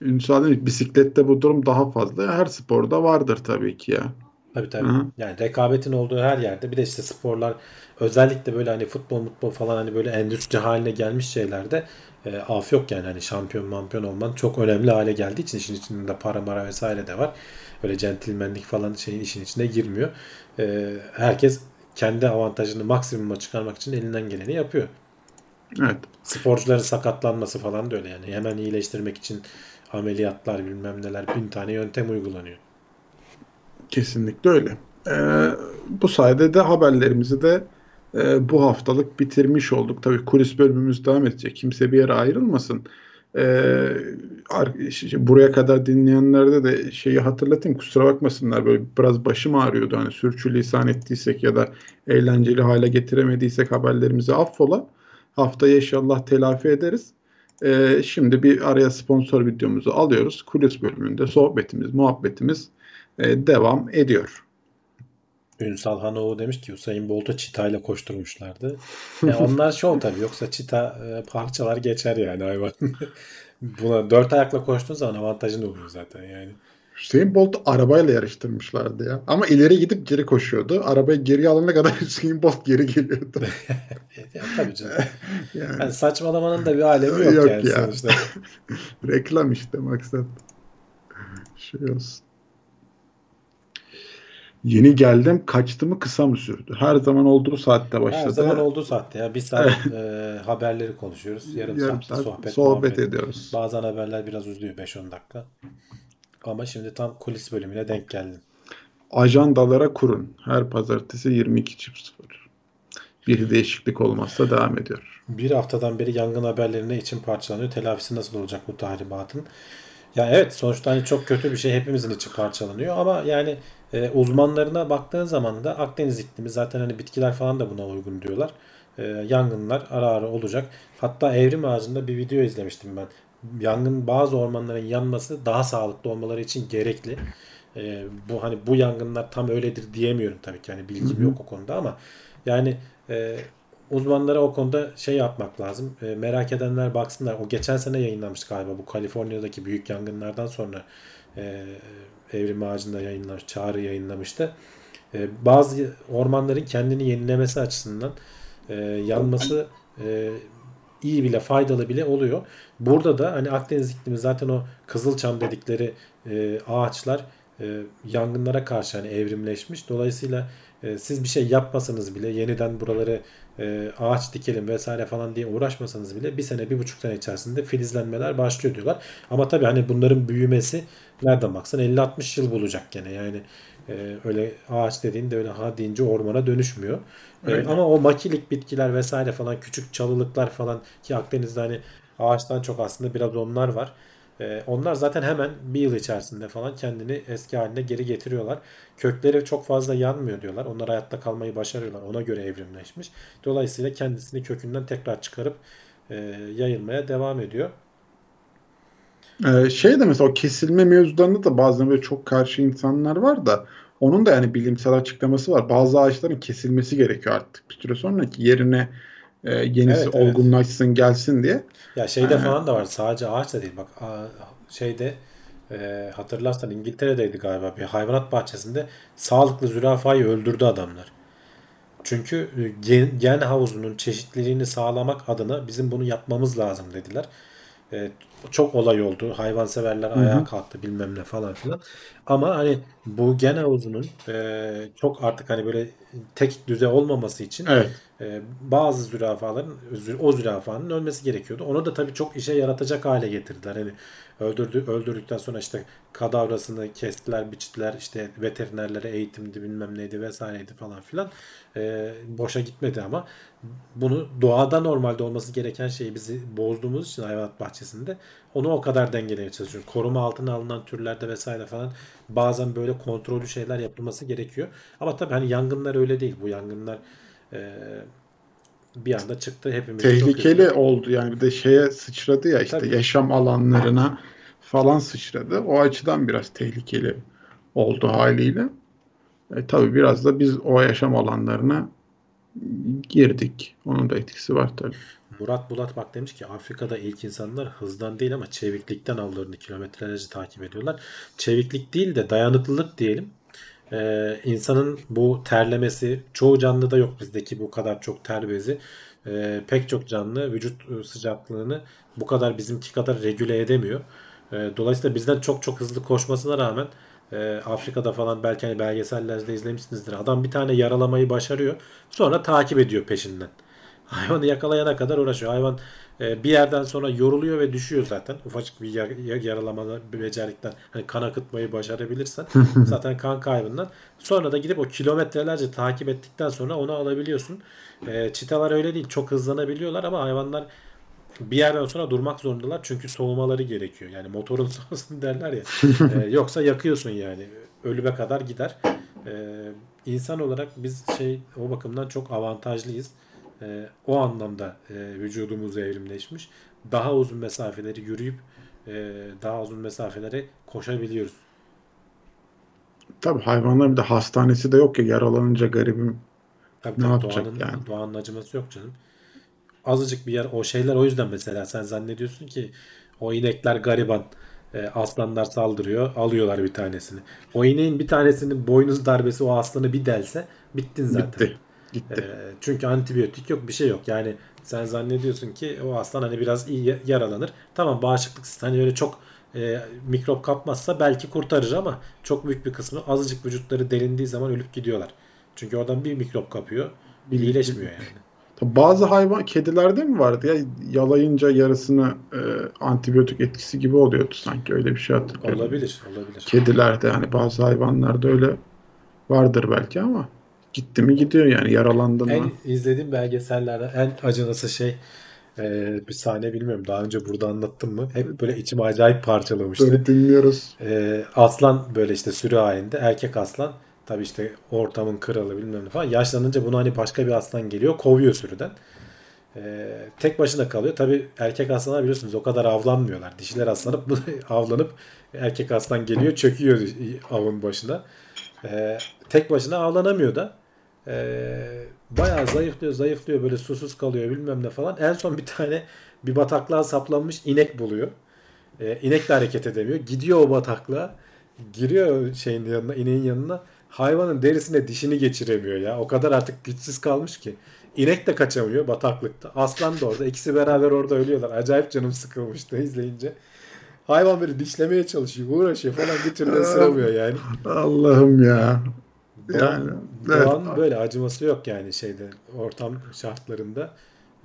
Ünsal bisiklette bu durum daha fazla. Her sporda vardır tabii ki ya. Tabii tabii. Hı-hı. Yani rekabetin olduğu her yerde bir de işte sporlar özellikle böyle hani futbol futbol falan hani böyle endüstri haline gelmiş şeylerde e, af yok yani hani şampiyon mampiyon olman çok önemli hale geldiği için işin içinde para mara vesaire de var. Öyle centilmenlik falan şeyin işin içine girmiyor. E, herkes kendi avantajını maksimuma çıkarmak için elinden geleni yapıyor. Evet. Sporcuların sakatlanması falan da öyle yani. Hemen iyileştirmek için ameliyatlar bilmem neler bin tane yöntem uygulanıyor. Kesinlikle öyle. Ee, bu sayede de haberlerimizi de e, bu haftalık bitirmiş olduk. Tabii kulis bölümümüz devam edecek. Kimse bir yere ayrılmasın. Ee, buraya kadar dinleyenlerde de şeyi hatırlatayım kusura bakmasınlar böyle biraz başım ağrıyordu hani sürçülisan ettiysek ya da eğlenceli hale getiremediysek haberlerimizi affola haftaya inşallah telafi ederiz. Ee, şimdi bir araya sponsor videomuzu alıyoruz. Kulis bölümünde sohbetimiz, muhabbetimiz e, devam ediyor. Ünsal Hanoğlu demiş ki Usain Bolt'u çitayla koşturmuşlardı. Yani onlar şov tabii yoksa çita e, parçalar geçer yani hayvan. Buna dört ayakla koştuğun zaman avantajın oluyor zaten yani. Hüseyin Bolt arabayla yarıştırmışlardı ya. Ama ileri gidip geri koşuyordu. Arabayı geri alana kadar Hüseyin Bolt geri geliyordu. ya, tabii canım. yani, yani saçmalamanın da bir alemi yok, yok yani ya. sonuçta. Reklam işte maksat. Şey olsun. Yeni geldim kaçtı mı kısa mı sürdü? Her zaman olduğu saatte başladı. Her zaman olduğu saatte ya. Bir saat e, haberleri konuşuyoruz. Yarım, Yarım saat sohbet, sohbet ediyoruz. Bazen haberler biraz uzuyor 5-10 dakika. Ama şimdi tam kulis bölümüne denk geldim. Ajandalara kurun. Her pazartesi 22.00. Bir değişiklik olmazsa devam ediyor. Bir haftadan beri yangın haberlerine için parçalanıyor. Telafisi nasıl olacak bu tahribatın? Ya evet sonuçta hani çok kötü bir şey hepimizin için parçalanıyor ama yani e, uzmanlarına baktığın zaman da Akdeniz iklimi zaten hani bitkiler falan da buna uygun diyorlar. E, yangınlar ara ara olacak. Hatta evrim ağacında bir video izlemiştim ben. Yangın bazı ormanların yanması daha sağlıklı olmaları için gerekli. E, bu hani bu yangınlar tam öyledir diyemiyorum tabii ki. Yani bilgim yok o konuda ama yani e, uzmanlara o konuda şey yapmak lazım. E, merak edenler baksınlar. O geçen sene yayınlanmış galiba bu Kaliforniya'daki büyük yangınlardan sonra e, Evrim Ağacı'nda yayınlamış, Çağrı yayınlamıştı. E, bazı ormanların kendini yenilemesi açısından e, yanması e, iyi bile faydalı bile oluyor. Burada da hani Akdeniz iklimi zaten o Kızılçam dedikleri e, ağaçlar e, yangınlara karşı hani evrimleşmiş. Dolayısıyla e, siz bir şey yapmasanız bile yeniden buraları e, ağaç dikelim vesaire falan diye uğraşmasanız bile bir sene bir buçuk sene içerisinde filizlenmeler başlıyor diyorlar. Ama tabii hani bunların büyümesi nereden baksan 50-60 yıl bulacak gene yani e, öyle ağaç dediğinde öyle ha deyince ormana dönüşmüyor. E, ama o makilik bitkiler vesaire falan küçük çalılıklar falan ki Akdeniz'de hani ağaçtan çok aslında biraz onlar var. Ee, onlar zaten hemen bir yıl içerisinde falan kendini eski haline geri getiriyorlar. Kökleri çok fazla yanmıyor diyorlar. Onlar hayatta kalmayı başarıyorlar. Ona göre evrimleşmiş. Dolayısıyla kendisini kökünden tekrar çıkarıp e, yayılmaya devam ediyor. Ee, şey de mesela o kesilme mevzularında da bazen böyle çok karşı insanlar var da onun da yani bilimsel açıklaması var. Bazı ağaçların kesilmesi gerekiyor artık bir süre sonra ki yerine e, yenisi Evet, evet. olgunlaşsın gelsin diye. Ya şeyde Ee, falan da var. Sadece ağaç da değil. Bak şeyde e, hatırlarsan İngiltere'deydi galiba bir hayvanat bahçesinde sağlıklı zürafayı öldürdü adamlar. Çünkü e, gen, gen havuzunun çeşitliliğini sağlamak adına bizim bunu yapmamız lazım dediler. E, çok olay oldu. Hayvanseverler Hı ayağa kalktı bilmem ne falan filan. Ama hani bu gen havuzunun e, çok artık hani böyle tek düze olmaması için Evet. E, bazı zürafaların zü- o zürafanın ölmesi gerekiyordu. Onu da tabii çok işe yaratacak hale getirdiler. Hani öldürdü öldürdükten sonra işte kadavrasını kestiler, biçtiler. işte veterinerlere eğitimdi bilmem neydi vesaireydi falan filan. E, boşa gitmedi ama bunu doğada normalde olması gereken şeyi bizi bozduğumuz için hayvanat bahçesinde onu o kadar dengelemeye çalışıyoruz. Koruma altına alınan türlerde vesaire falan bazen böyle kontrollü şeyler yapılması gerekiyor. Ama tabii hani yangınlar öyle değil. Bu yangınlar e, bir anda çıktı hepimiz çok Tehlikeli üzüldük. oldu yani bir de şeye sıçradı ya işte Tabii. yaşam alanlarına falan sıçradı. O açıdan biraz tehlikeli oldu haliyle. E, tabii biraz da biz o yaşam alanlarına girdik. Onun da etkisi var tabii. Murat Bulat bak demiş ki Afrika'da ilk insanlar hızdan değil ama çeviklikten avlarını kilometrelerce takip ediyorlar. Çeviklik değil de dayanıklılık diyelim. Ee, insanın bu terlemesi çoğu canlıda yok bizdeki bu kadar çok ter bezi. Ee, pek çok canlı vücut e, sıcaklığını bu kadar bizimki kadar regüle edemiyor. Ee, dolayısıyla bizden çok çok hızlı koşmasına rağmen e, Afrika'da falan belki hani belgesellerde izlemişsinizdir. Adam bir tane yaralamayı başarıyor. Sonra takip ediyor peşinden. Hayvanı yakalayana kadar uğraşıyor. Hayvan e, bir yerden sonra yoruluyor ve düşüyor zaten. Ufacık bir yar, yar- yaralamada becerikten hani kan akıtmayı başarabilirsen zaten kan kaybından. Sonra da gidip o kilometrelerce takip ettikten sonra onu alabiliyorsun. E, çitalar öyle değil. Çok hızlanabiliyorlar ama hayvanlar bir yerden sonra durmak zorundalar çünkü soğumaları gerekiyor. Yani motorun soğusun derler ya. E, yoksa yakıyorsun yani. Ölüme kadar gider. E, insan olarak biz şey o bakımdan çok avantajlıyız. E, o anlamda e, vücudumuz evrimleşmiş. Daha uzun mesafeleri yürüyüp e, daha uzun mesafelere koşabiliyoruz. Tabii hayvanların bir de hastanesi de yok ya yaralanınca garibim Tabii ne tabii yapacak doğanın, yani? doğanın acıması yok canım. Azıcık bir yer o şeyler o yüzden mesela sen zannediyorsun ki o inekler gariban e, aslanlar saldırıyor alıyorlar bir tanesini. O ineğin bir tanesinin boynuz darbesi o aslanı bir delse bittin zaten. Bitti. Gitti. E, çünkü antibiyotik yok bir şey yok. Yani sen zannediyorsun ki o aslan hani biraz iyi ya- yaralanır. Tamam bağışıklık sistemi hani öyle çok e, mikrop kapmazsa belki kurtarır ama çok büyük bir kısmı azıcık vücutları delindiği zaman ölüp gidiyorlar. Çünkü oradan bir mikrop kapıyor. Bir- iyileşmiyor yani. Tabii Bazı hayvan kedilerde mi vardı ya yalayınca yarısını e, antibiyotik etkisi gibi oluyordu sanki öyle bir şey hatırlıyorum. Olabilir, olabilir. Kedilerde yani bazı hayvanlarda öyle vardır belki ama gitti mi gidiyor yani yaralandı mı? En izlediğim belgesellerde en acınası şey e, bir sahne bilmiyorum daha önce burada anlattım mı? Hep böyle içimi acayip parçalamıştı. Böyle dinliyoruz. E, aslan böyle işte sürü halinde erkek aslan tabii işte ortamın kralı bilmem ne falan yaşlanınca bunu hani başka bir aslan geliyor kovuyor sürüden. E, tek başına kalıyor. Tabii erkek aslanlar biliyorsunuz o kadar avlanmıyorlar. Dişiler aslanıp avlanıp erkek aslan geliyor çöküyor avın başına. E, tek başına avlanamıyor da. E, bayağı zayıflıyor zayıflıyor böyle susuz kalıyor bilmem ne falan. En son bir tane bir bataklığa saplanmış inek buluyor. E, inek de hareket edemiyor. Gidiyor o bataklığa. Giriyor şeyin yanına, ineğin yanına. Hayvanın derisine dişini geçiremiyor ya. O kadar artık güçsüz kalmış ki. İnek de kaçamıyor bataklıkta. Aslan da orada. İkisi beraber orada ölüyorlar. Acayip canım sıkılmıştı izleyince. Hayvan böyle dişlemeye çalışıyor, uğraşıyor falan bir türlü ısıramıyor yani. Allah'ım ya. Doğan, Yani, evet. doğanın böyle acıması yok yani şeyde ortam şartlarında.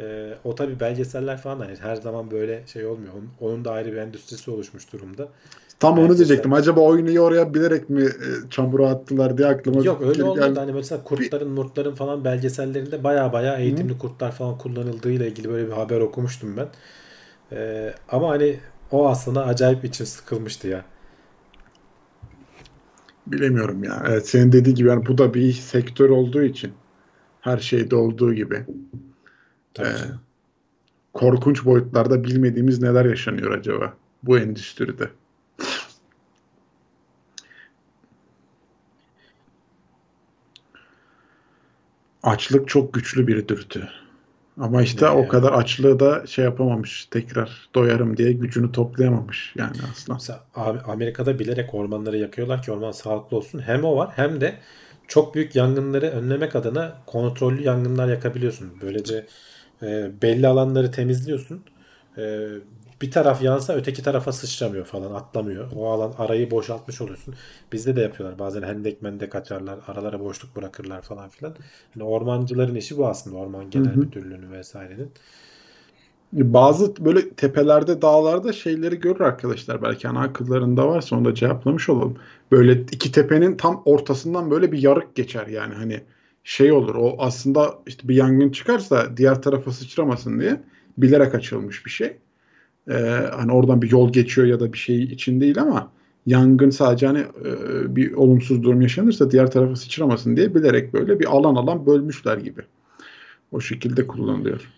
Ee, o tabi belgeseller falan hani her zaman böyle şey olmuyor. Onun, onun da ayrı bir endüstrisi oluşmuş durumda. Tam onu Belgesel- diyecektim. Acaba oyunu oraya bilerek mi e, çamura attılar diye aklıma Yok öyle olmadı. geldi. Hani mesela kurtların, murtların falan belgesellerinde baya baya eğitimli kurtlar falan kullanıldığıyla ilgili böyle bir haber okumuştum ben. Ee, ama hani o aslında acayip içim sıkılmıştı ya. Bilemiyorum ya. Evet, senin dediği gibi yani bu da bir sektör olduğu için her şeyde olduğu gibi Tabii Ee, korkunç boyutlarda bilmediğimiz neler yaşanıyor acaba? bu endüstride. Açlık çok güçlü bir dürtü. Ama işte Ne o kadar açlığı da şey yapamamış. Tekrar doyarım diye gücünü toplayamamış yani asla. Mesela Amerika'da bilerek ormanları yakıyorlar ki orman sağlıklı olsun. Hem o var hem de çok büyük yangınları önlemek adına kontrollü yangınlar yakabiliyorsun. Böylece e, belli alanları temizliyorsun. E, bir taraf yansa öteki tarafa sıçramıyor falan atlamıyor. O alan arayı boşaltmış oluyorsun. Bizde de yapıyorlar. Bazen hendek mendek açarlar. Aralara boşluk bırakırlar falan filan. Yani ormancıların işi bu aslında. Orman Genel hı. Müdürlüğü'nün vesairenin. Bazı böyle tepelerde, dağlarda şeyleri görür arkadaşlar. Belki ana akıllarında varsa onu da cevaplamış olalım. Böyle iki tepenin tam ortasından böyle bir yarık geçer yani hani şey olur. O aslında işte bir yangın çıkarsa diğer tarafa sıçramasın diye bilerek açılmış bir şey. Ee, hani oradan bir yol geçiyor ya da bir şey için değil ama yangın sadece hani e, bir olumsuz durum yaşanırsa diğer tarafa sıçramasın diye bilerek böyle bir alan alan bölmüşler gibi. O şekilde kullanılıyor.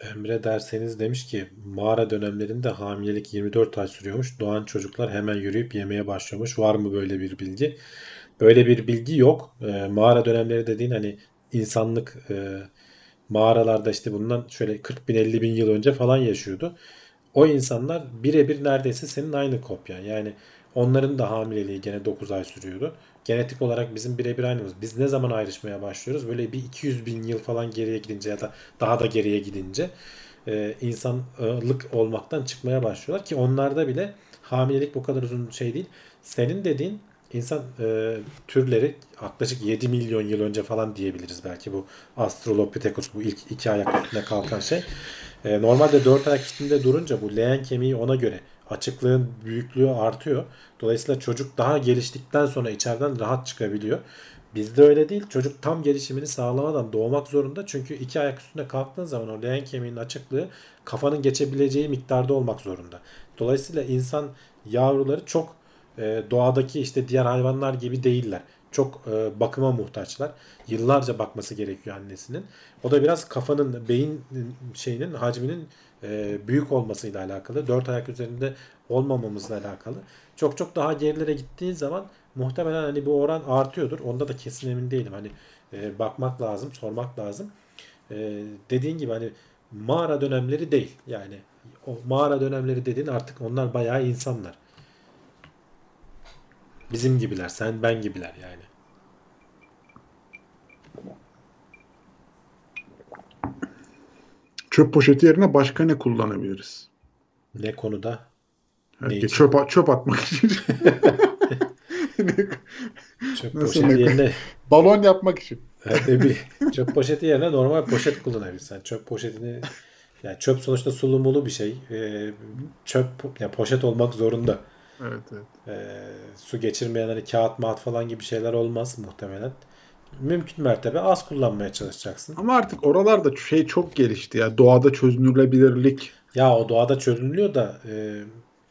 Emre derseniz demiş ki mağara dönemlerinde hamilelik 24 ay sürüyormuş. Doğan çocuklar hemen yürüyüp yemeye başlamış. Var mı böyle bir bilgi? Böyle bir bilgi yok. Ee, mağara dönemleri dediğin hani insanlık e, mağaralarda işte bundan şöyle 40 bin 50 bin yıl önce falan yaşıyordu. O insanlar birebir neredeyse senin aynı kopyan. Yani onların da hamileliği gene 9 ay sürüyordu. Genetik olarak bizim birebir aynımız. Biz ne zaman ayrışmaya başlıyoruz? Böyle bir 200 bin yıl falan geriye gidince ya da daha da geriye gidince e, insanlık olmaktan çıkmaya başlıyorlar ki onlarda bile hamilelik bu kadar uzun şey değil. Senin dediğin insan e, türleri yaklaşık 7 milyon yıl önce falan diyebiliriz belki bu Australopithecus bu ilk iki ayak üstünde kalkan şey. E, normalde dört ayak üstünde durunca bu leğen kemiği ona göre açıklığın büyüklüğü artıyor. Dolayısıyla çocuk daha geliştikten sonra içeriden rahat çıkabiliyor. Bizde öyle değil. Çocuk tam gelişimini sağlamadan doğmak zorunda. Çünkü iki ayak üstünde kalktığın zaman o leğen kemiğinin açıklığı kafanın geçebileceği miktarda olmak zorunda. Dolayısıyla insan yavruları çok e, doğadaki işte diğer hayvanlar gibi değiller. Çok e, bakıma muhtaçlar. Yıllarca bakması gerekiyor annesinin. O da biraz kafanın, beyin şeyinin hacminin e, büyük olmasıyla alakalı. Dört ayak üzerinde olmamamızla alakalı. Çok çok daha gerilere gittiğin zaman muhtemelen hani bu oran artıyordur. Onda da kesin emin değilim. Hani e, bakmak lazım, sormak lazım. E, dediğin gibi hani mağara dönemleri değil. Yani o mağara dönemleri dediğin artık onlar bayağı insanlar. Bizim gibiler, sen ben gibiler yani. Çöp poşeti yerine başka ne kullanabiliriz? Ne konuda? Herkes Ne çöp, çöp atmak için. Çöp Nasıl poşeti ne- yerine Balon yapmak için. Evet, bir çöp poşeti yerine normal poşet kullanabilirsin. Çöp poşetini yani çöp sonuçta sulu mulu bir şey. Ee, çöp ya poşet olmak zorunda. Evet evet. Ee, su geçirmeyen hani kağıt mağat falan gibi şeyler olmaz muhtemelen. Mümkün mertebe az kullanmaya çalışacaksın. Ama artık oralarda şey çok gelişti ya. Doğada çözünürlebilirlik. Ya o doğada çözünülüyor da e,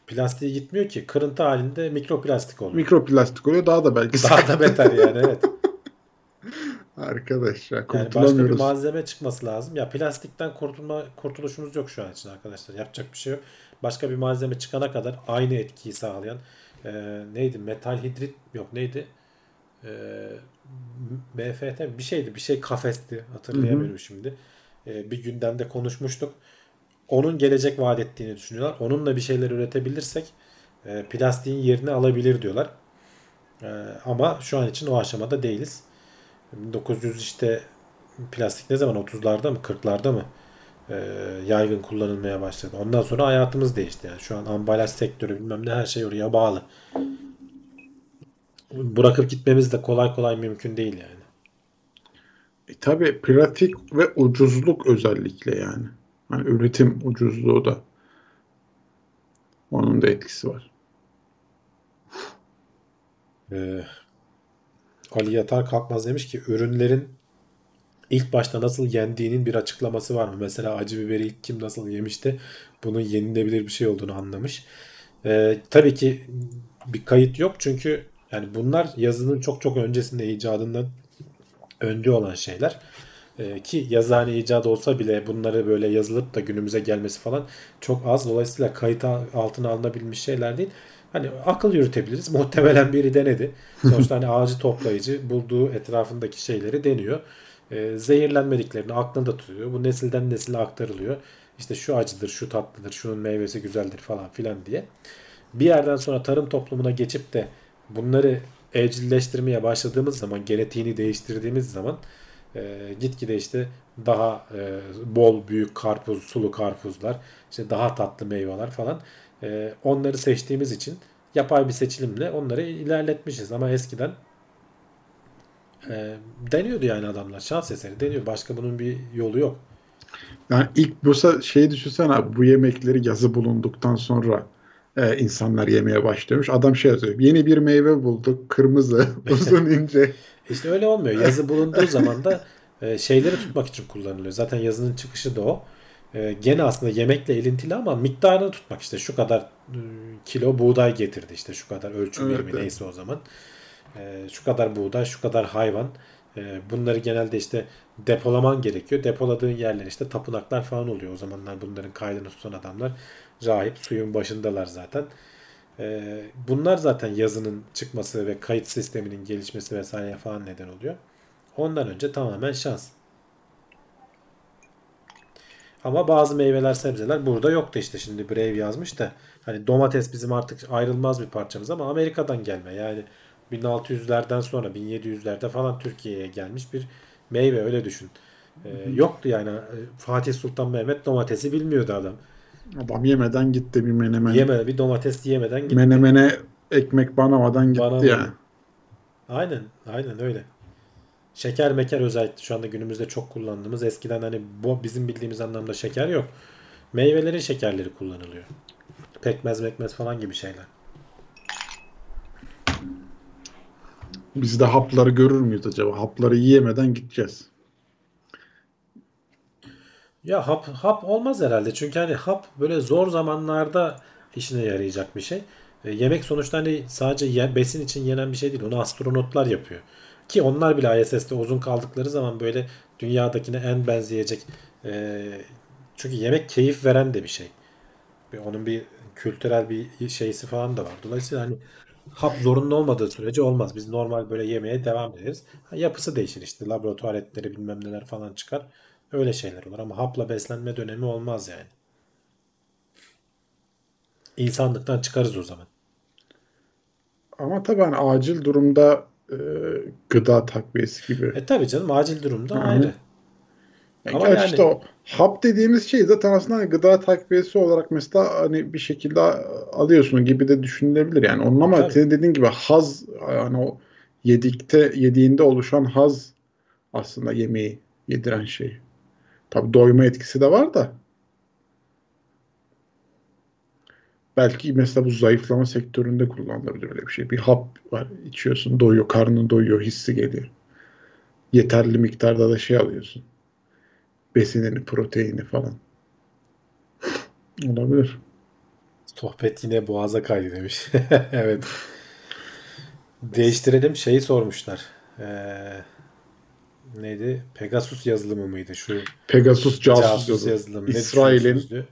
plastiği gitmiyor ki. Kırıntı halinde mikroplastik oluyor. Mikroplastik oluyor. Daha da belki Daha da beter yani evet. Arkadaş ya Yani başka bir malzeme çıkması lazım. Ya plastikten kurtulma kurtuluşumuz yok şu an için arkadaşlar. Yapacak bir şey yok. Başka bir malzeme çıkana kadar aynı etkiyi sağlayan e, neydi? Metal hidrit yok neydi? E, MFT bir şeydi. Bir şey kafesti. Hatırlayamıyorum şimdi. E, bir gündemde konuşmuştuk. Onun gelecek vaat ettiğini düşünüyorlar. Onunla bir şeyler üretebilirsek e, plastiğin yerini alabilir diyorlar. E, ama şu an için o aşamada değiliz. 1900 işte plastik ne zaman 30'larda mı 40'larda mı e, yaygın kullanılmaya başladı. Ondan sonra hayatımız değişti. Yani şu an ambalaj sektörü bilmem ne her şey oraya bağlı. Bırakıp gitmemiz de kolay kolay mümkün değil yani. E, tabii pratik ve ucuzluk özellikle yani. Hani üretim ucuzluğu da onun da etkisi var. Ee, Ali Yatar Kalkmaz demiş ki ürünlerin ilk başta nasıl yendiğinin bir açıklaması var mı? Mesela acı biberi ilk kim nasıl yemişti? Bunun yenilebilir bir şey olduğunu anlamış. Ee, tabii ki bir kayıt yok çünkü yani bunlar yazının çok çok öncesinde icadından önce olan şeyler. E, ki yazıhane icadı olsa bile bunları böyle yazılıp da günümüze gelmesi falan çok az. Dolayısıyla kayıt altına alınabilmiş şeyler değil. Hani akıl yürütebiliriz. Muhtemelen biri denedi. Sonuçta hani ağacı toplayıcı bulduğu etrafındaki şeyleri deniyor. E, zehirlenmediklerini aklında tutuyor. Bu nesilden nesile aktarılıyor. İşte şu acıdır, şu tatlıdır, şunun meyvesi güzeldir falan filan diye. Bir yerden sonra tarım toplumuna geçip de bunları evcilleştirmeye başladığımız zaman, genetiğini değiştirdiğimiz zaman e, gitgide işte daha e, bol büyük karpuz, sulu karpuzlar, işte daha tatlı meyveler falan e, onları seçtiğimiz için yapay bir seçilimle onları ilerletmişiz. Ama eskiden e, deniyordu yani adamlar. Şans eseri deniyor. Başka bunun bir yolu yok. Yani ilk bu şey düşünsene bu yemekleri yazı bulunduktan sonra e, insanlar yemeye başlamış. Adam şey yazıyor. Yeni bir meyve bulduk. Kırmızı, uzun ince. İşte öyle olmuyor. Yazı bulunduğu zaman da e, şeyleri tutmak için kullanılıyor. Zaten yazının çıkışı da o. E, gene aslında yemekle elintili ama miktarını tutmak işte şu kadar e, kilo buğday getirdi işte şu kadar ölçü birimi evet. neyse o zaman. E, şu kadar buğday, şu kadar hayvan. E, bunları genelde işte depolaman gerekiyor. Depoladığın yerler işte tapınaklar falan oluyor. O zamanlar bunların kaydını tutan adamlar rahip suyun başındalar zaten. E, bunlar zaten yazının çıkması ve kayıt sisteminin gelişmesi vesaire falan neden oluyor. Ondan önce tamamen şans. Ama bazı meyveler, sebzeler burada yoktu işte. Şimdi Brave yazmış da hani domates bizim artık ayrılmaz bir parçamız ama Amerika'dan gelme. Yani 1600'lerden sonra 1700'lerde falan Türkiye'ye gelmiş bir meyve öyle düşün. Ee, yoktu yani Fatih Sultan Mehmet domatesi bilmiyordu adam. Adam yemeden gitti bir menemen. Yemedi bir domates yemeden gitti. Menemene ekmek banamadan gitti Banamadı. ya. Aynen aynen öyle. Şeker meker özellikle şu anda günümüzde çok kullandığımız eskiden hani bu bizim bildiğimiz anlamda şeker yok. Meyvelerin şekerleri kullanılıyor. Pekmez mekmez falan gibi şeyler. Biz de hapları görür müyüz acaba? Hapları yiyemeden gideceğiz. Ya hap hap olmaz herhalde. Çünkü hani hap böyle zor zamanlarda işine yarayacak bir şey. E, yemek sonuçta hani sadece ye, besin için yenen bir şey değil. Onu astronotlar yapıyor. Ki onlar bile ISS'te uzun kaldıkları zaman böyle dünyadakine en benzeyecek. E, çünkü yemek keyif veren de bir şey. Onun bir kültürel bir şeysi falan da var. Dolayısıyla hani hap zorunlu olmadığı sürece olmaz. Biz normal böyle yemeye devam ederiz. Ha, yapısı değişir işte. Laboratuvar etleri bilmem neler falan çıkar. Öyle şeyler olur ama hapla beslenme dönemi olmaz yani. İnsanlıktan çıkarız o zaman. Ama tabii hani acil durumda e, gıda takviyesi gibi. E tabii canım acil durumda Hı-hı. ayrı. Yani Ama yani... işte o hap dediğimiz şey zaten aslında hani gıda takviyesi olarak mesela hani bir şekilde alıyorsun gibi de düşünülebilir yani. Onun ama tabii. senin dediğin gibi haz hani o yedikte yediğinde oluşan haz aslında yemeği yediren şey. Tabi doyma etkisi de var da. Belki mesela bu zayıflama sektöründe kullanılabilir öyle bir şey. Bir hap var içiyorsun doyuyor karnın doyuyor hissi geliyor. Yeterli miktarda da şey alıyorsun. Besinini proteini falan. Olabilir. Sohbet yine boğaza kaydı demiş. evet. Değiştirelim şeyi sormuşlar. Eee neydi? Pegasus yazılımı mıydı şu? Pegasus casus, casus yazılımı. İsrail'in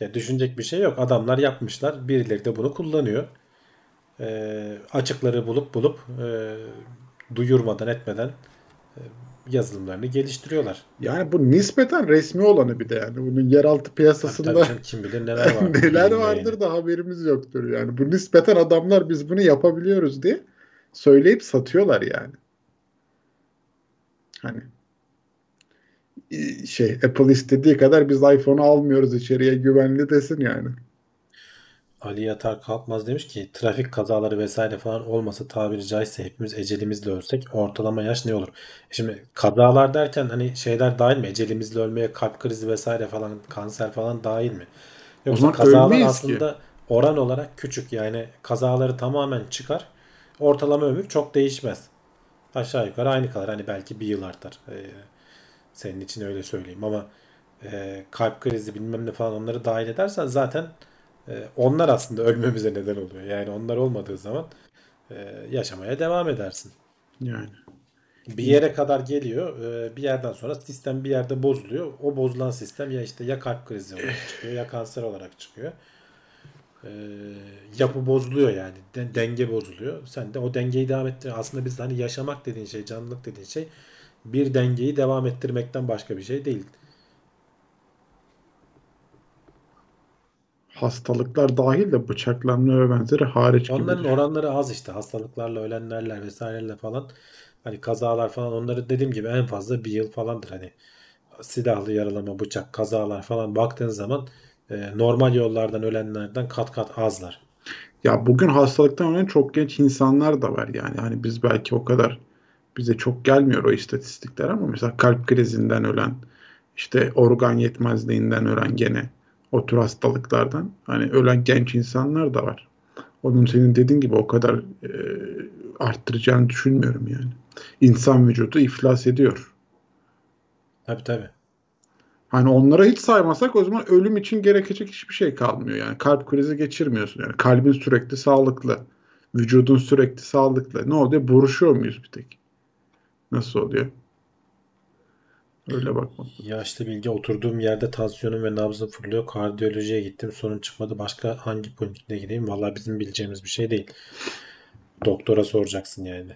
ya düşünecek bir şey yok. Adamlar yapmışlar. Birileri de bunu kullanıyor. E, açıkları bulup bulup e, duyurmadan etmeden e, yazılımlarını geliştiriyorlar. Yani bu nispeten resmi olanı bir de yani. Bunun yeraltı piyasasında tabii, tabii kim bilir neler var. neler vardır yani. da haberimiz yoktur yani. Bu nispeten adamlar biz bunu yapabiliyoruz diye söyleyip satıyorlar yani. Hani şey Apple istediği kadar biz iPhone'u almıyoruz içeriye güvenli desin yani. Ali Yatar Kalkmaz demiş ki trafik kazaları vesaire falan olmasa tabiri caizse hepimiz ecelimizle ölsek ortalama yaş ne olur? Şimdi kazalar derken hani şeyler dahil mi? Ecelimizle ölmeye kalp krizi vesaire falan kanser falan dahil mi? Yoksa kazalar aslında ki. oran olarak küçük yani kazaları tamamen çıkar. Ortalama ömür çok değişmez. Aşağı yukarı aynı kalır. Hani belki bir yıl artar. Ee, senin için öyle söyleyeyim ama e, kalp krizi bilmem ne falan onları dahil edersen zaten e, onlar aslında ölmemize neden oluyor. Yani onlar olmadığı zaman e, yaşamaya devam edersin. Yani. bir yere kadar geliyor. e, Bir yerden sonra sistem bir yerde bozuluyor. O bozulan sistem ya işte ya kalp krizi olarak çıkıyor ya kanser olarak çıkıyor. E, Yapı bozuluyor yani. De- Denge bozuluyor. Sen de o dengeyi devam ettir. Aslında biz hani yaşamak dediğin şey, canlılık dediğin şey bir dengeyi devam ettirmekten başka bir şey değil. Hastalıklar dahil de bıçaklanma ve benzeri hariç Onların gibi. oranları az işte. Hastalıklarla ölenlerle vesaireyle falan. Hani kazalar falan onları dediğim gibi en fazla bir yıl falandır. Hani silahlı yaralama, bıçak, kazalar falan baktığın zaman e, normal yollardan ölenlerden kat kat azlar. Ya bugün hastalıktan ölen çok genç insanlar da var yani. Hani biz belki o kadar bize çok gelmiyor o istatistikler ama mesela kalp krizinden ölen, işte organ yetmezliğinden ölen gene o tür hastalıklardan hani ölen genç insanlar da var. Onun senin dediğin gibi o kadar e, arttıracağını düşünmüyorum yani. İnsan vücudu iflas ediyor. Tabii tabii. Hani onlara hiç saymasak o zaman ölüm için gerekecek hiçbir şey kalmıyor. Yani kalp krizi geçirmiyorsun. Yani kalbin sürekli sağlıklı. Vücudun sürekli sağlıklı. Ne oluyor? Buruşuyor muyuz bir tek? Nasıl oluyor? Öyle bakmak. Yaşlı bilgi oturduğum yerde tansiyonum ve nabzım fırlıyor. Kardiyolojiye gittim. Sorun çıkmadı. Başka hangi poliklinikte gideyim? Vallahi bizim bileceğimiz bir şey değil. Doktora soracaksın yani.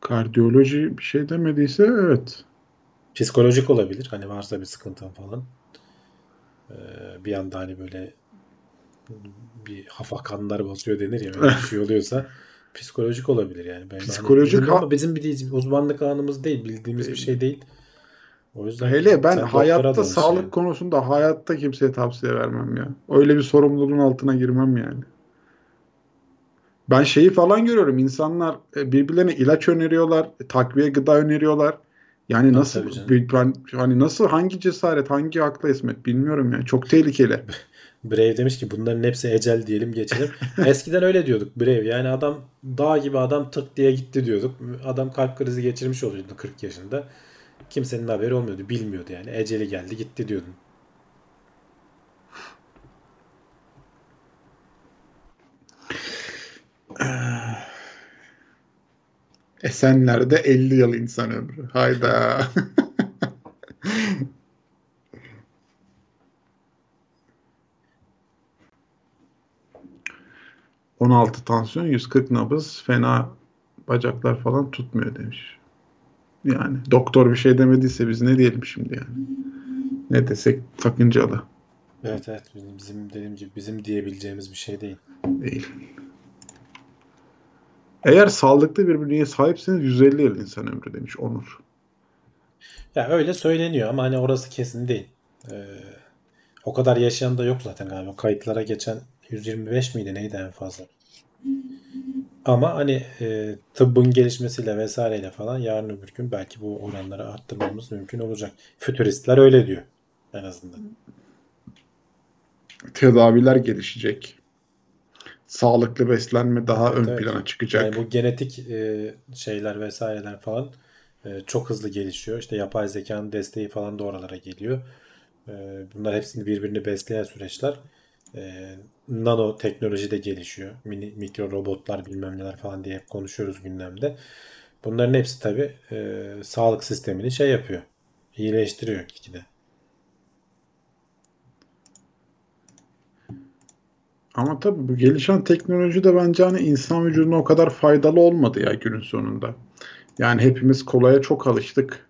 Kardiyoloji bir şey demediyse evet. Psikolojik olabilir. Hani varsa bir sıkıntın falan. Ee, bir anda hani böyle bir hafa kanlar basıyor denir ya öyle bir şey oluyorsa psikolojik olabilir yani. Ben Psikolojik ha- ama bizim bildiğimiz uzmanlık alanımız değil. Bildiğimiz bir şey değil. O yüzden Hele ben hayatta sağlık yani. konusunda hayatta kimseye tavsiye vermem ya. Öyle bir sorumluluğun altına girmem yani. Ben şeyi falan görüyorum. İnsanlar e, birbirlerine ilaç öneriyorlar, e, takviye gıda öneriyorlar. Yani nasıl ben hani nasıl hangi cesaret, hangi akla esmet bilmiyorum yani. Çok tehlikeli. Brave demiş ki bunların hepsi ecel diyelim geçelim. Eskiden öyle diyorduk Brave. Yani adam dağ gibi adam tık diye gitti diyorduk. Adam kalp krizi geçirmiş oluyordu 40 yaşında. Kimsenin haberi olmuyordu. Bilmiyordu yani. Eceli geldi gitti diyordun. Esenler'de 50 yıl insan ömrü. Hayda. ...16 tansiyon, 140 nabız, fena bacaklar falan tutmuyor demiş. Yani doktor bir şey demediyse biz ne diyelim şimdi yani? Ne desek sakıncalı Evet evet bizim, bizim dediğim gibi bizim diyebileceğimiz bir şey değil. değil. Eğer sağlıklı bir bünyeye sahipseniz 150 yıl insan ömrü demiş Onur. Ya öyle söyleniyor ama hani orası kesin değil. Ee, o kadar yaşayan da yok zaten galiba. Kayıtlara geçen 125 miydi neydi en fazla? Ama hani e, tıbbın gelişmesiyle vesaireyle falan yarın öbür gün belki bu oranları arttırmamız mümkün olacak. Fütüristler öyle diyor en azından. tedaviler gelişecek. Sağlıklı beslenme daha Evet, ön evet. plana çıkacak. Yani bu genetik e, şeyler vesaireler falan e, çok hızlı gelişiyor. İşte yapay zekanın desteği falan da oralara geliyor. E, bunlar hepsini birbirini besleyen süreçler. E, nano teknoloji de gelişiyor. Mini, mikro robotlar bilmem neler falan diye hep konuşuyoruz gündemde. Bunların hepsi tabii e, sağlık sistemini şey yapıyor. İyileştiriyor gitgide. Ama tabii bu gelişen teknoloji de bence hani insan vücuduna o kadar faydalı olmadı ya günün sonunda. Yani hepimiz kolaya çok alıştık.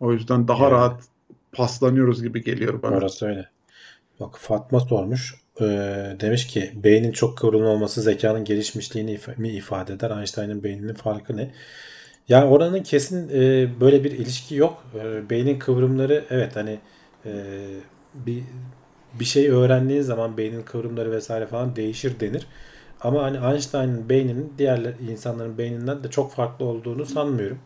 O yüzden daha Yani. rahat paslanıyoruz gibi geliyor bana. Orası öyle. Bak Fatma sormuş. Ee, demiş ki beynin çok kıvrımlı olması zekanın gelişmişliğini if- mi ifade eder? Einstein'ın beyninin farkı ne? Ya oranın kesin e, böyle bir ilişki yok. E, beynin kıvrımları evet hani e, bir bir şey öğrendiğin zaman beynin kıvrımları vesaire falan değişir denir. Ama hani Einstein'ın beyninin diğer insanların beyninden de çok farklı olduğunu sanmıyorum.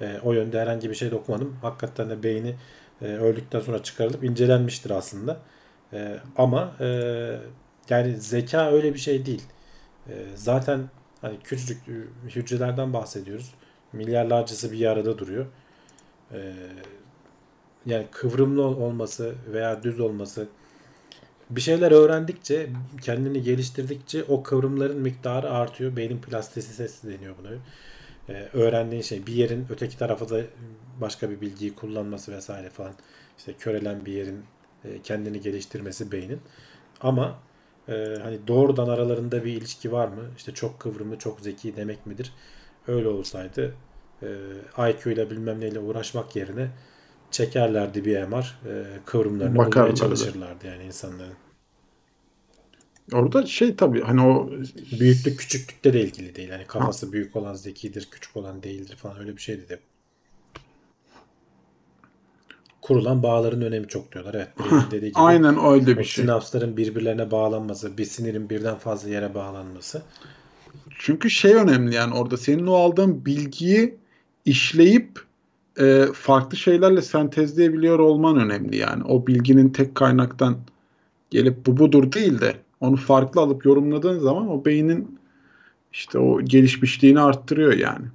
E, o yönde herhangi bir şey de okumadım. Hakikaten de beyni e, öldükten sonra çıkarılıp incelenmiştir aslında. E, ama e, yani zeka öyle bir şey değil. E, zaten hani küçücük e, hücrelerden bahsediyoruz. Milyarlarcası bir arada duruyor. E, yani kıvrımlı ol- olması veya düz olması bir şeyler öğrendikçe, kendini geliştirdikçe o kıvrımların miktarı artıyor. Beynin plastisitesi deniyor buna. Ee, öğrendiğin şey bir yerin öteki tarafa da başka bir bilgiyi kullanması vesaire falan. İşte körelen bir yerin e, kendini geliştirmesi beynin. Ama e, hani doğrudan aralarında bir ilişki var mı? İşte çok kıvrımlı, çok zeki demek midir? Öyle olsaydı e, IQ ile bilmem neyle uğraşmak yerine çekerlerdi bir MR e, kıvrımlarını bulmaya Bakarlardı. çalışırlardı yani insanların. Orada şey tabii hani o Büyüklük küçüklükte de ilgili değil. Yani kafası büyük olan zekidir, küçük olan değildir falan öyle bir şey de. Kurulan bağların önemi çok diyorlar. Evet, dediği gibi. aynen öyle bir şey. sinapsların birbirlerine bağlanması, bir sinirin birden fazla yere bağlanması. Çünkü şey önemli yani orada senin o aldığın bilgiyi işleyip e, farklı şeylerle sentezleyebiliyor olman önemli yani. O bilginin tek kaynaktan gelip bu budur değil de onu farklı alıp yorumladığın zaman o beynin işte o gelişmişliğini arttırıyor yani.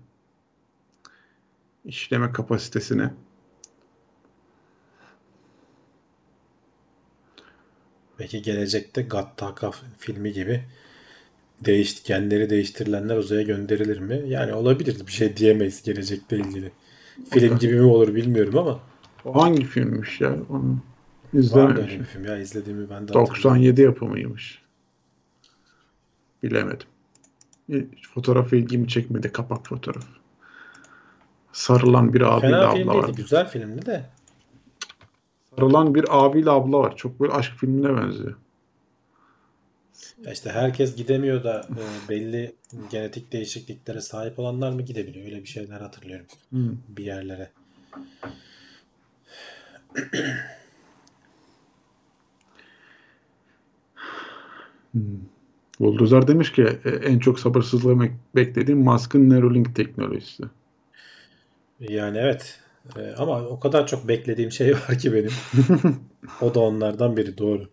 İşleme kapasitesini. Peki gelecekte Gattaca filmi gibi değiş, genleri değiştirilenler uzaya gönderilir mi? Yani olabilir. Bir şey diyemeyiz gelecekle ilgili. Film gibi mi olur bilmiyorum ama O hangi filmmiş ya? Onu izlememişim. bir film ya izlediğimi ben de hatırlıyorum. 97 yapımıymış. Bilemedim. Hiç Fotoğrafı ilgimi çekmedi. Kapak fotoğrafı. Sarılan bir abiyle Fena film abla değildi. var. Güzel filmdi de. Sarılan bir abiyle abla var. Çok böyle aşk filmine benziyor. Ya işte herkes gidemiyor da e, belli genetik değişikliklere sahip olanlar mı gidebiliyor? Öyle bir şeyler hatırlıyorum Hmm. bir yerlere. Bulldozer demiş ki e, en çok sabırsızlığı beklediğim Musk'ın Neuralink teknolojisi. Yani evet. E, ama o kadar çok beklediğim şey var ki benim. O da onlardan biri doğru.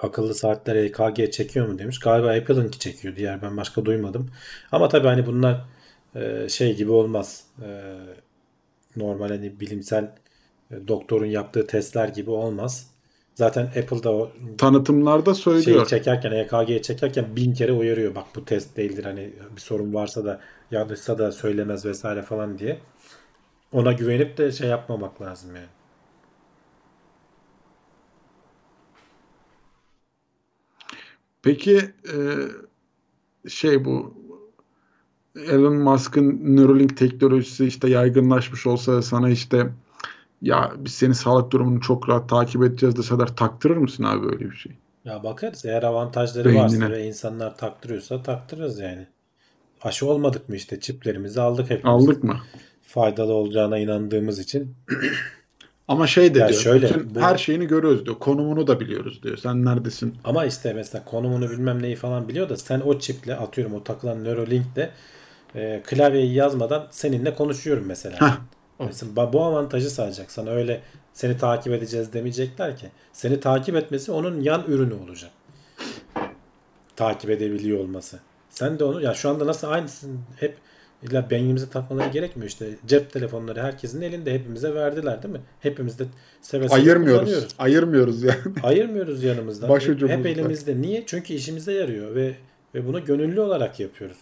Akıllı saatler EKG çekiyor mu demiş. Galiba Apple'ınki çekiyor. Diğer ben başka duymadım. Ama tabii hani bunlar e, şey gibi olmaz. E, normal hani bilimsel e, doktorun yaptığı testler gibi olmaz. Zaten Apple'da o Tanıtımlarda şeyi söylüyor. çekerken EKG'yi çekerken bin kere uyarıyor. Bak bu test değildir hani bir sorun varsa da yanlışsa da söylemez vesaire falan diye. Ona güvenip de şey yapmamak lazım yani. Peki e, şey bu Elon Musk'ın Neuralink teknolojisi işte yaygınlaşmış olsa sana işte ya biz senin sağlık durumunu çok rahat takip edeceğiz deseler taktırır mısın abi böyle bir şey? Ya bakarız eğer avantajları Beynine. varsa ve insanlar taktırıyorsa taktırırız yani. Aşı olmadık mı işte çiplerimizi aldık hepimiz. Aldık mı? Faydalı olacağına inandığımız için. Ama şey de Ya diyor. şöyle, bütün bu- her şeyini görüyoruz diyor. Konumunu da biliyoruz diyor. Sen neredesin? Ama işte mesela konumunu bilmem neyi falan biliyor da sen o çiple atıyorum o takılan Neuralink'le e, klavyeyi yazmadan seninle konuşuyorum mesela. Heh. Mesela bu avantajı sağlayacak. Sana öyle seni takip edeceğiz demeyecekler ki. Seni takip etmesi onun yan ürünü olacak. Takip edebiliyor olması. Sen de onu ya şu anda nasıl aynısın hep illa beynimize takmaları gerekmiyor işte. Cep telefonları herkesin elinde hepimize verdiler değil mi? Hepimiz de seve seve Ayırmıyoruz. Ayırmıyoruz yani. Ayırmıyoruz yanımızdan. Başucumuzda. Hep elimizde. Niye? Çünkü işimize yarıyor ve ve bunu gönüllü olarak yapıyoruz.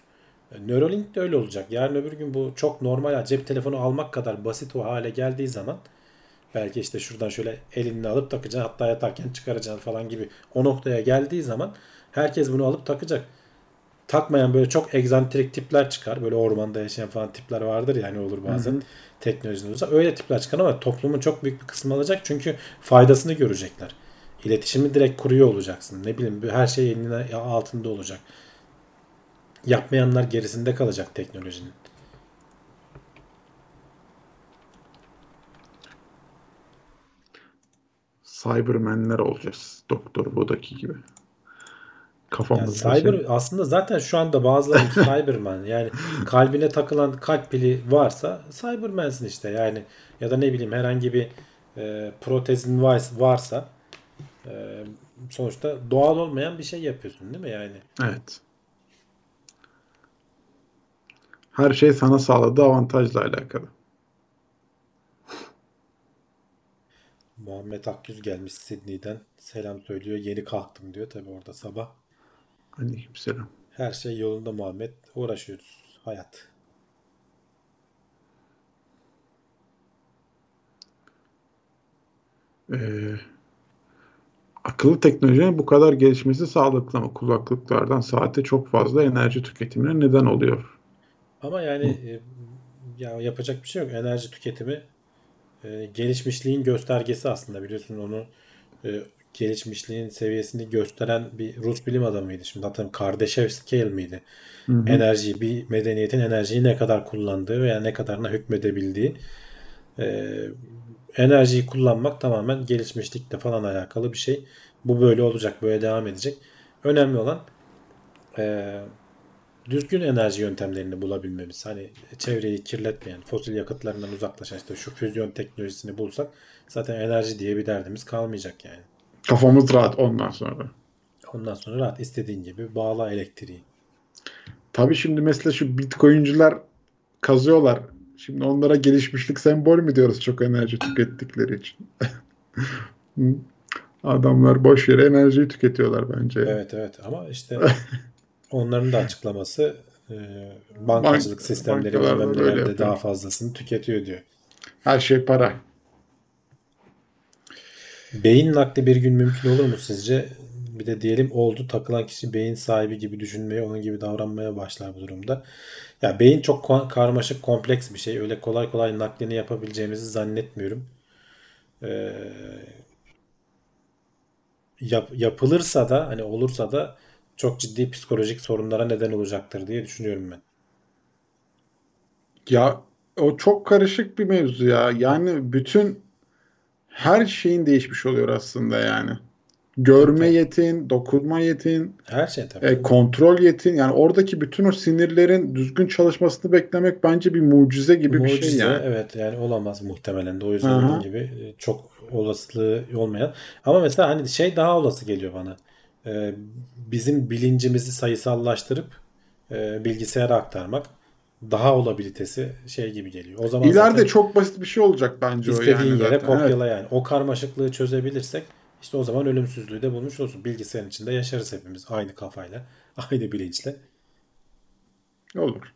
Neuralink de öyle olacak. Yarın öbür gün bu çok normal cep telefonu almak kadar basit o hale geldiği zaman belki işte şuradan şöyle elini alıp takacaksın hatta yatarken çıkaracaksın falan gibi o noktaya geldiği zaman herkes bunu alıp takacak. Takmayan böyle çok egzantrik tipler çıkar. Böyle ormanda yaşayan falan tipler vardır yani olur bazen. Teknolojinin olursa öyle tipler çıkar ama toplumun çok büyük bir kısmı alacak çünkü faydasını görecekler. İletişimi direkt kuruyor olacaksın. Ne bileyim her şey elinin altında olacak. Yapmayanlar gerisinde kalacak teknolojinin. Cybermenler olacağız. Doktor Bodaki gibi. Yani Kafamızda cyber şey- aslında zaten şu anda bazıları Cyberman yani kalbine takılan kalp pili varsa Cyberman'sin işte yani ya da ne bileyim herhangi bir e, protezin var- varsa e, sonuçta doğal olmayan bir şey yapıyorsun değil mi yani? Evet. Her şey sana sağladığı avantajla alakalı. Muhammed Akyüz gelmiş Sydney'den. Selam söylüyor. Yeni kalktım diyor tabi orada sabah. Aleykümselam. Her şey yolunda Muhammed. Uğraşıyoruz. Hayat. Ee, akıllı teknolojinin bu kadar gelişmesi sağlıklı ama kulaklıklardan saate çok fazla enerji tüketimine neden oluyor. Ama yani e, ya yapacak bir şey yok. Enerji tüketimi e, gelişmişliğin göstergesi aslında biliyorsun onu e, gelişmişliğin seviyesini gösteren bir Rus bilim adamıydı. Şimdi hatırlamıyorum Kardashev Scale miydi? Hı hı. Enerjiyi bir medeniyetin enerjiyi ne kadar kullandığı veya ne kadarına hükmedebildiği e, enerjiyi kullanmak tamamen gelişmişlikle falan alakalı bir şey. Bu böyle olacak, böyle devam edecek. Önemli olan e, düzgün enerji yöntemlerini bulabilmemiz. Hani çevreyi kirletmeyen, fosil yakıtlarından uzaklaşan işte şu füzyon teknolojisini bulsak zaten enerji diye bir derdimiz kalmayacak yani. Kafamız rahat ondan sonra. Ondan sonra rahat istediğin gibi bağla elektriği. Tabii şimdi mesela şu bitcoin'ciler kazıyorlar. Şimdi onlara gelişmişlik sembol mü diyoruz çok enerji tükettikleri için? Adamlar boş yere enerjiyi tüketiyorlar bence. Evet evet ama işte onların da açıklaması e, bankacılık Bank- sistemleri bilmem daha fazlasını tüketiyor diyor. Her şey para. Beyin nakli bir gün mümkün olur mu sizce? Bir de diyelim oldu takılan kişi beyin sahibi gibi düşünmeye, onun gibi davranmaya başlar bu durumda. Ya beyin çok karmaşık, kompleks bir şey. Öyle kolay kolay naklini yapabileceğimizi zannetmiyorum. Ee, yap- yapılırsa da hani olursa da çok ciddi psikolojik sorunlara neden olacaktır diye düşünüyorum ben. Ya o çok karışık bir mevzu ya. Yani bütün her şeyin değişmiş oluyor aslında yani. Görme yetin, dokunma yetin, Her şey tabii. e, kontrol yetin. Yani oradaki bütün o sinirlerin düzgün çalışmasını beklemek bence bir mucize gibi bir şey Mucize, yani. evet yani olamaz muhtemelen de o yüzden Aha. gibi e, çok olasılığı olmayan ama mesela hani şey daha olası geliyor bana Ee, bizim bilincimizi sayısallaştırıp e, bilgisayara aktarmak daha olabilitesi şey gibi geliyor. O zaman İleride çok basit bir şey olacak bence o istediğin yani yere zaten. Evet. kopyala yani. O karmaşıklığı çözebilirsek işte o zaman ölümsüzlüğü de bulmuş olsun. Bilgisayarın içinde yaşarız hepimiz aynı kafayla, aynı bilinçle. Olur.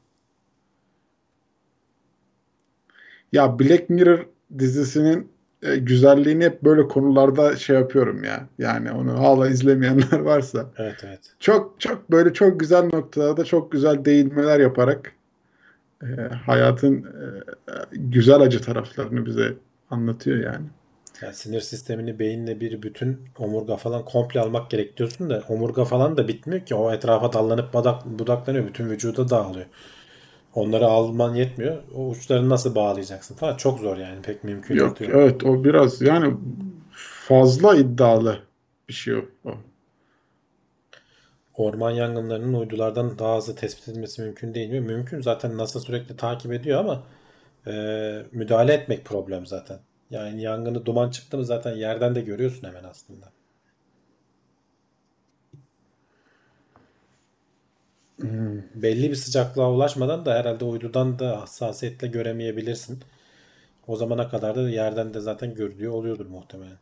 Ya Black Mirror dizisinin e, güzelliğini hep böyle konularda şey yapıyorum ya. Yani onu hala izlemeyenler varsa. Evet evet. Çok çok böyle çok güzel noktalarda çok güzel değinmeler yaparak e, hayatın e, güzel acı taraflarını bize anlatıyor yani. Yani sinir sistemini beyinle bir bütün omurga falan komple almak gerek diyorsun da omurga falan da bitmiyor ki. O etrafa dallanıp badak, budaklanıyor. Bütün vücuda dağılıyor. Onları alman yetmiyor. O uçlarını nasıl bağlayacaksın falan. Çok zor yani. Pek mümkün Yok değil. evet o biraz yani fazla iddialı bir şey o. Orman yangınlarının uydulardan daha hızlı tespit edilmesi mümkün değil mi? Mümkün. Zaten NASA sürekli takip ediyor ama e, müdahale etmek problem zaten. Yani yangını duman çıktı mı zaten yerden de görüyorsun hemen aslında. Hmm. belli bir sıcaklığa ulaşmadan da herhalde uydudan da hassasiyetle göremeyebilirsin. O zamana kadar da yerden de zaten görülüyor oluyordur muhtemelen.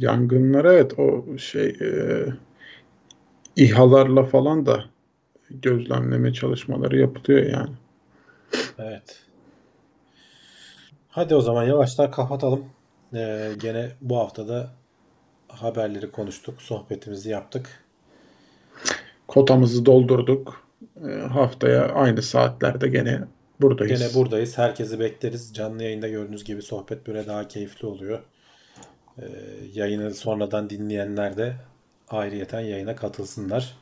Yangınlar evet o şey e, İHA'larla falan da gözlemleme çalışmaları yapılıyor yani. Evet. Hadi o zaman yavaştan kapatalım. Ee, gene bu haftada haberleri konuştuk, sohbetimizi yaptık. Kotamızı doldurduk. E, haftaya aynı saatlerde gene buradayız. Gene buradayız. Herkesi bekleriz. Canlı yayında gördüğünüz gibi sohbet böyle daha keyifli oluyor. Ee, yayını sonradan dinleyenler de ayrıyeten yayına katılsınlar.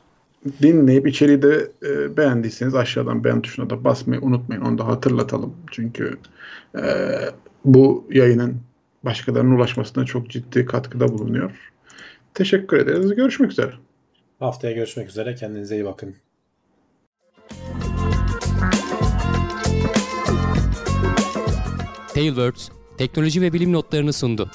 Dinleyip içeriği de e, beğendiyseniz aşağıdan beğen tuşuna da basmayı unutmayın. Onu da hatırlatalım. Çünkü e, bu yayının başkalarına ulaşmasına çok ciddi katkıda bulunuyor. Teşekkür ederiz. Görüşmek üzere. Haftaya görüşmek üzere. Kendinize iyi bakın. Tailwords teknoloji ve bilim notlarını sundu.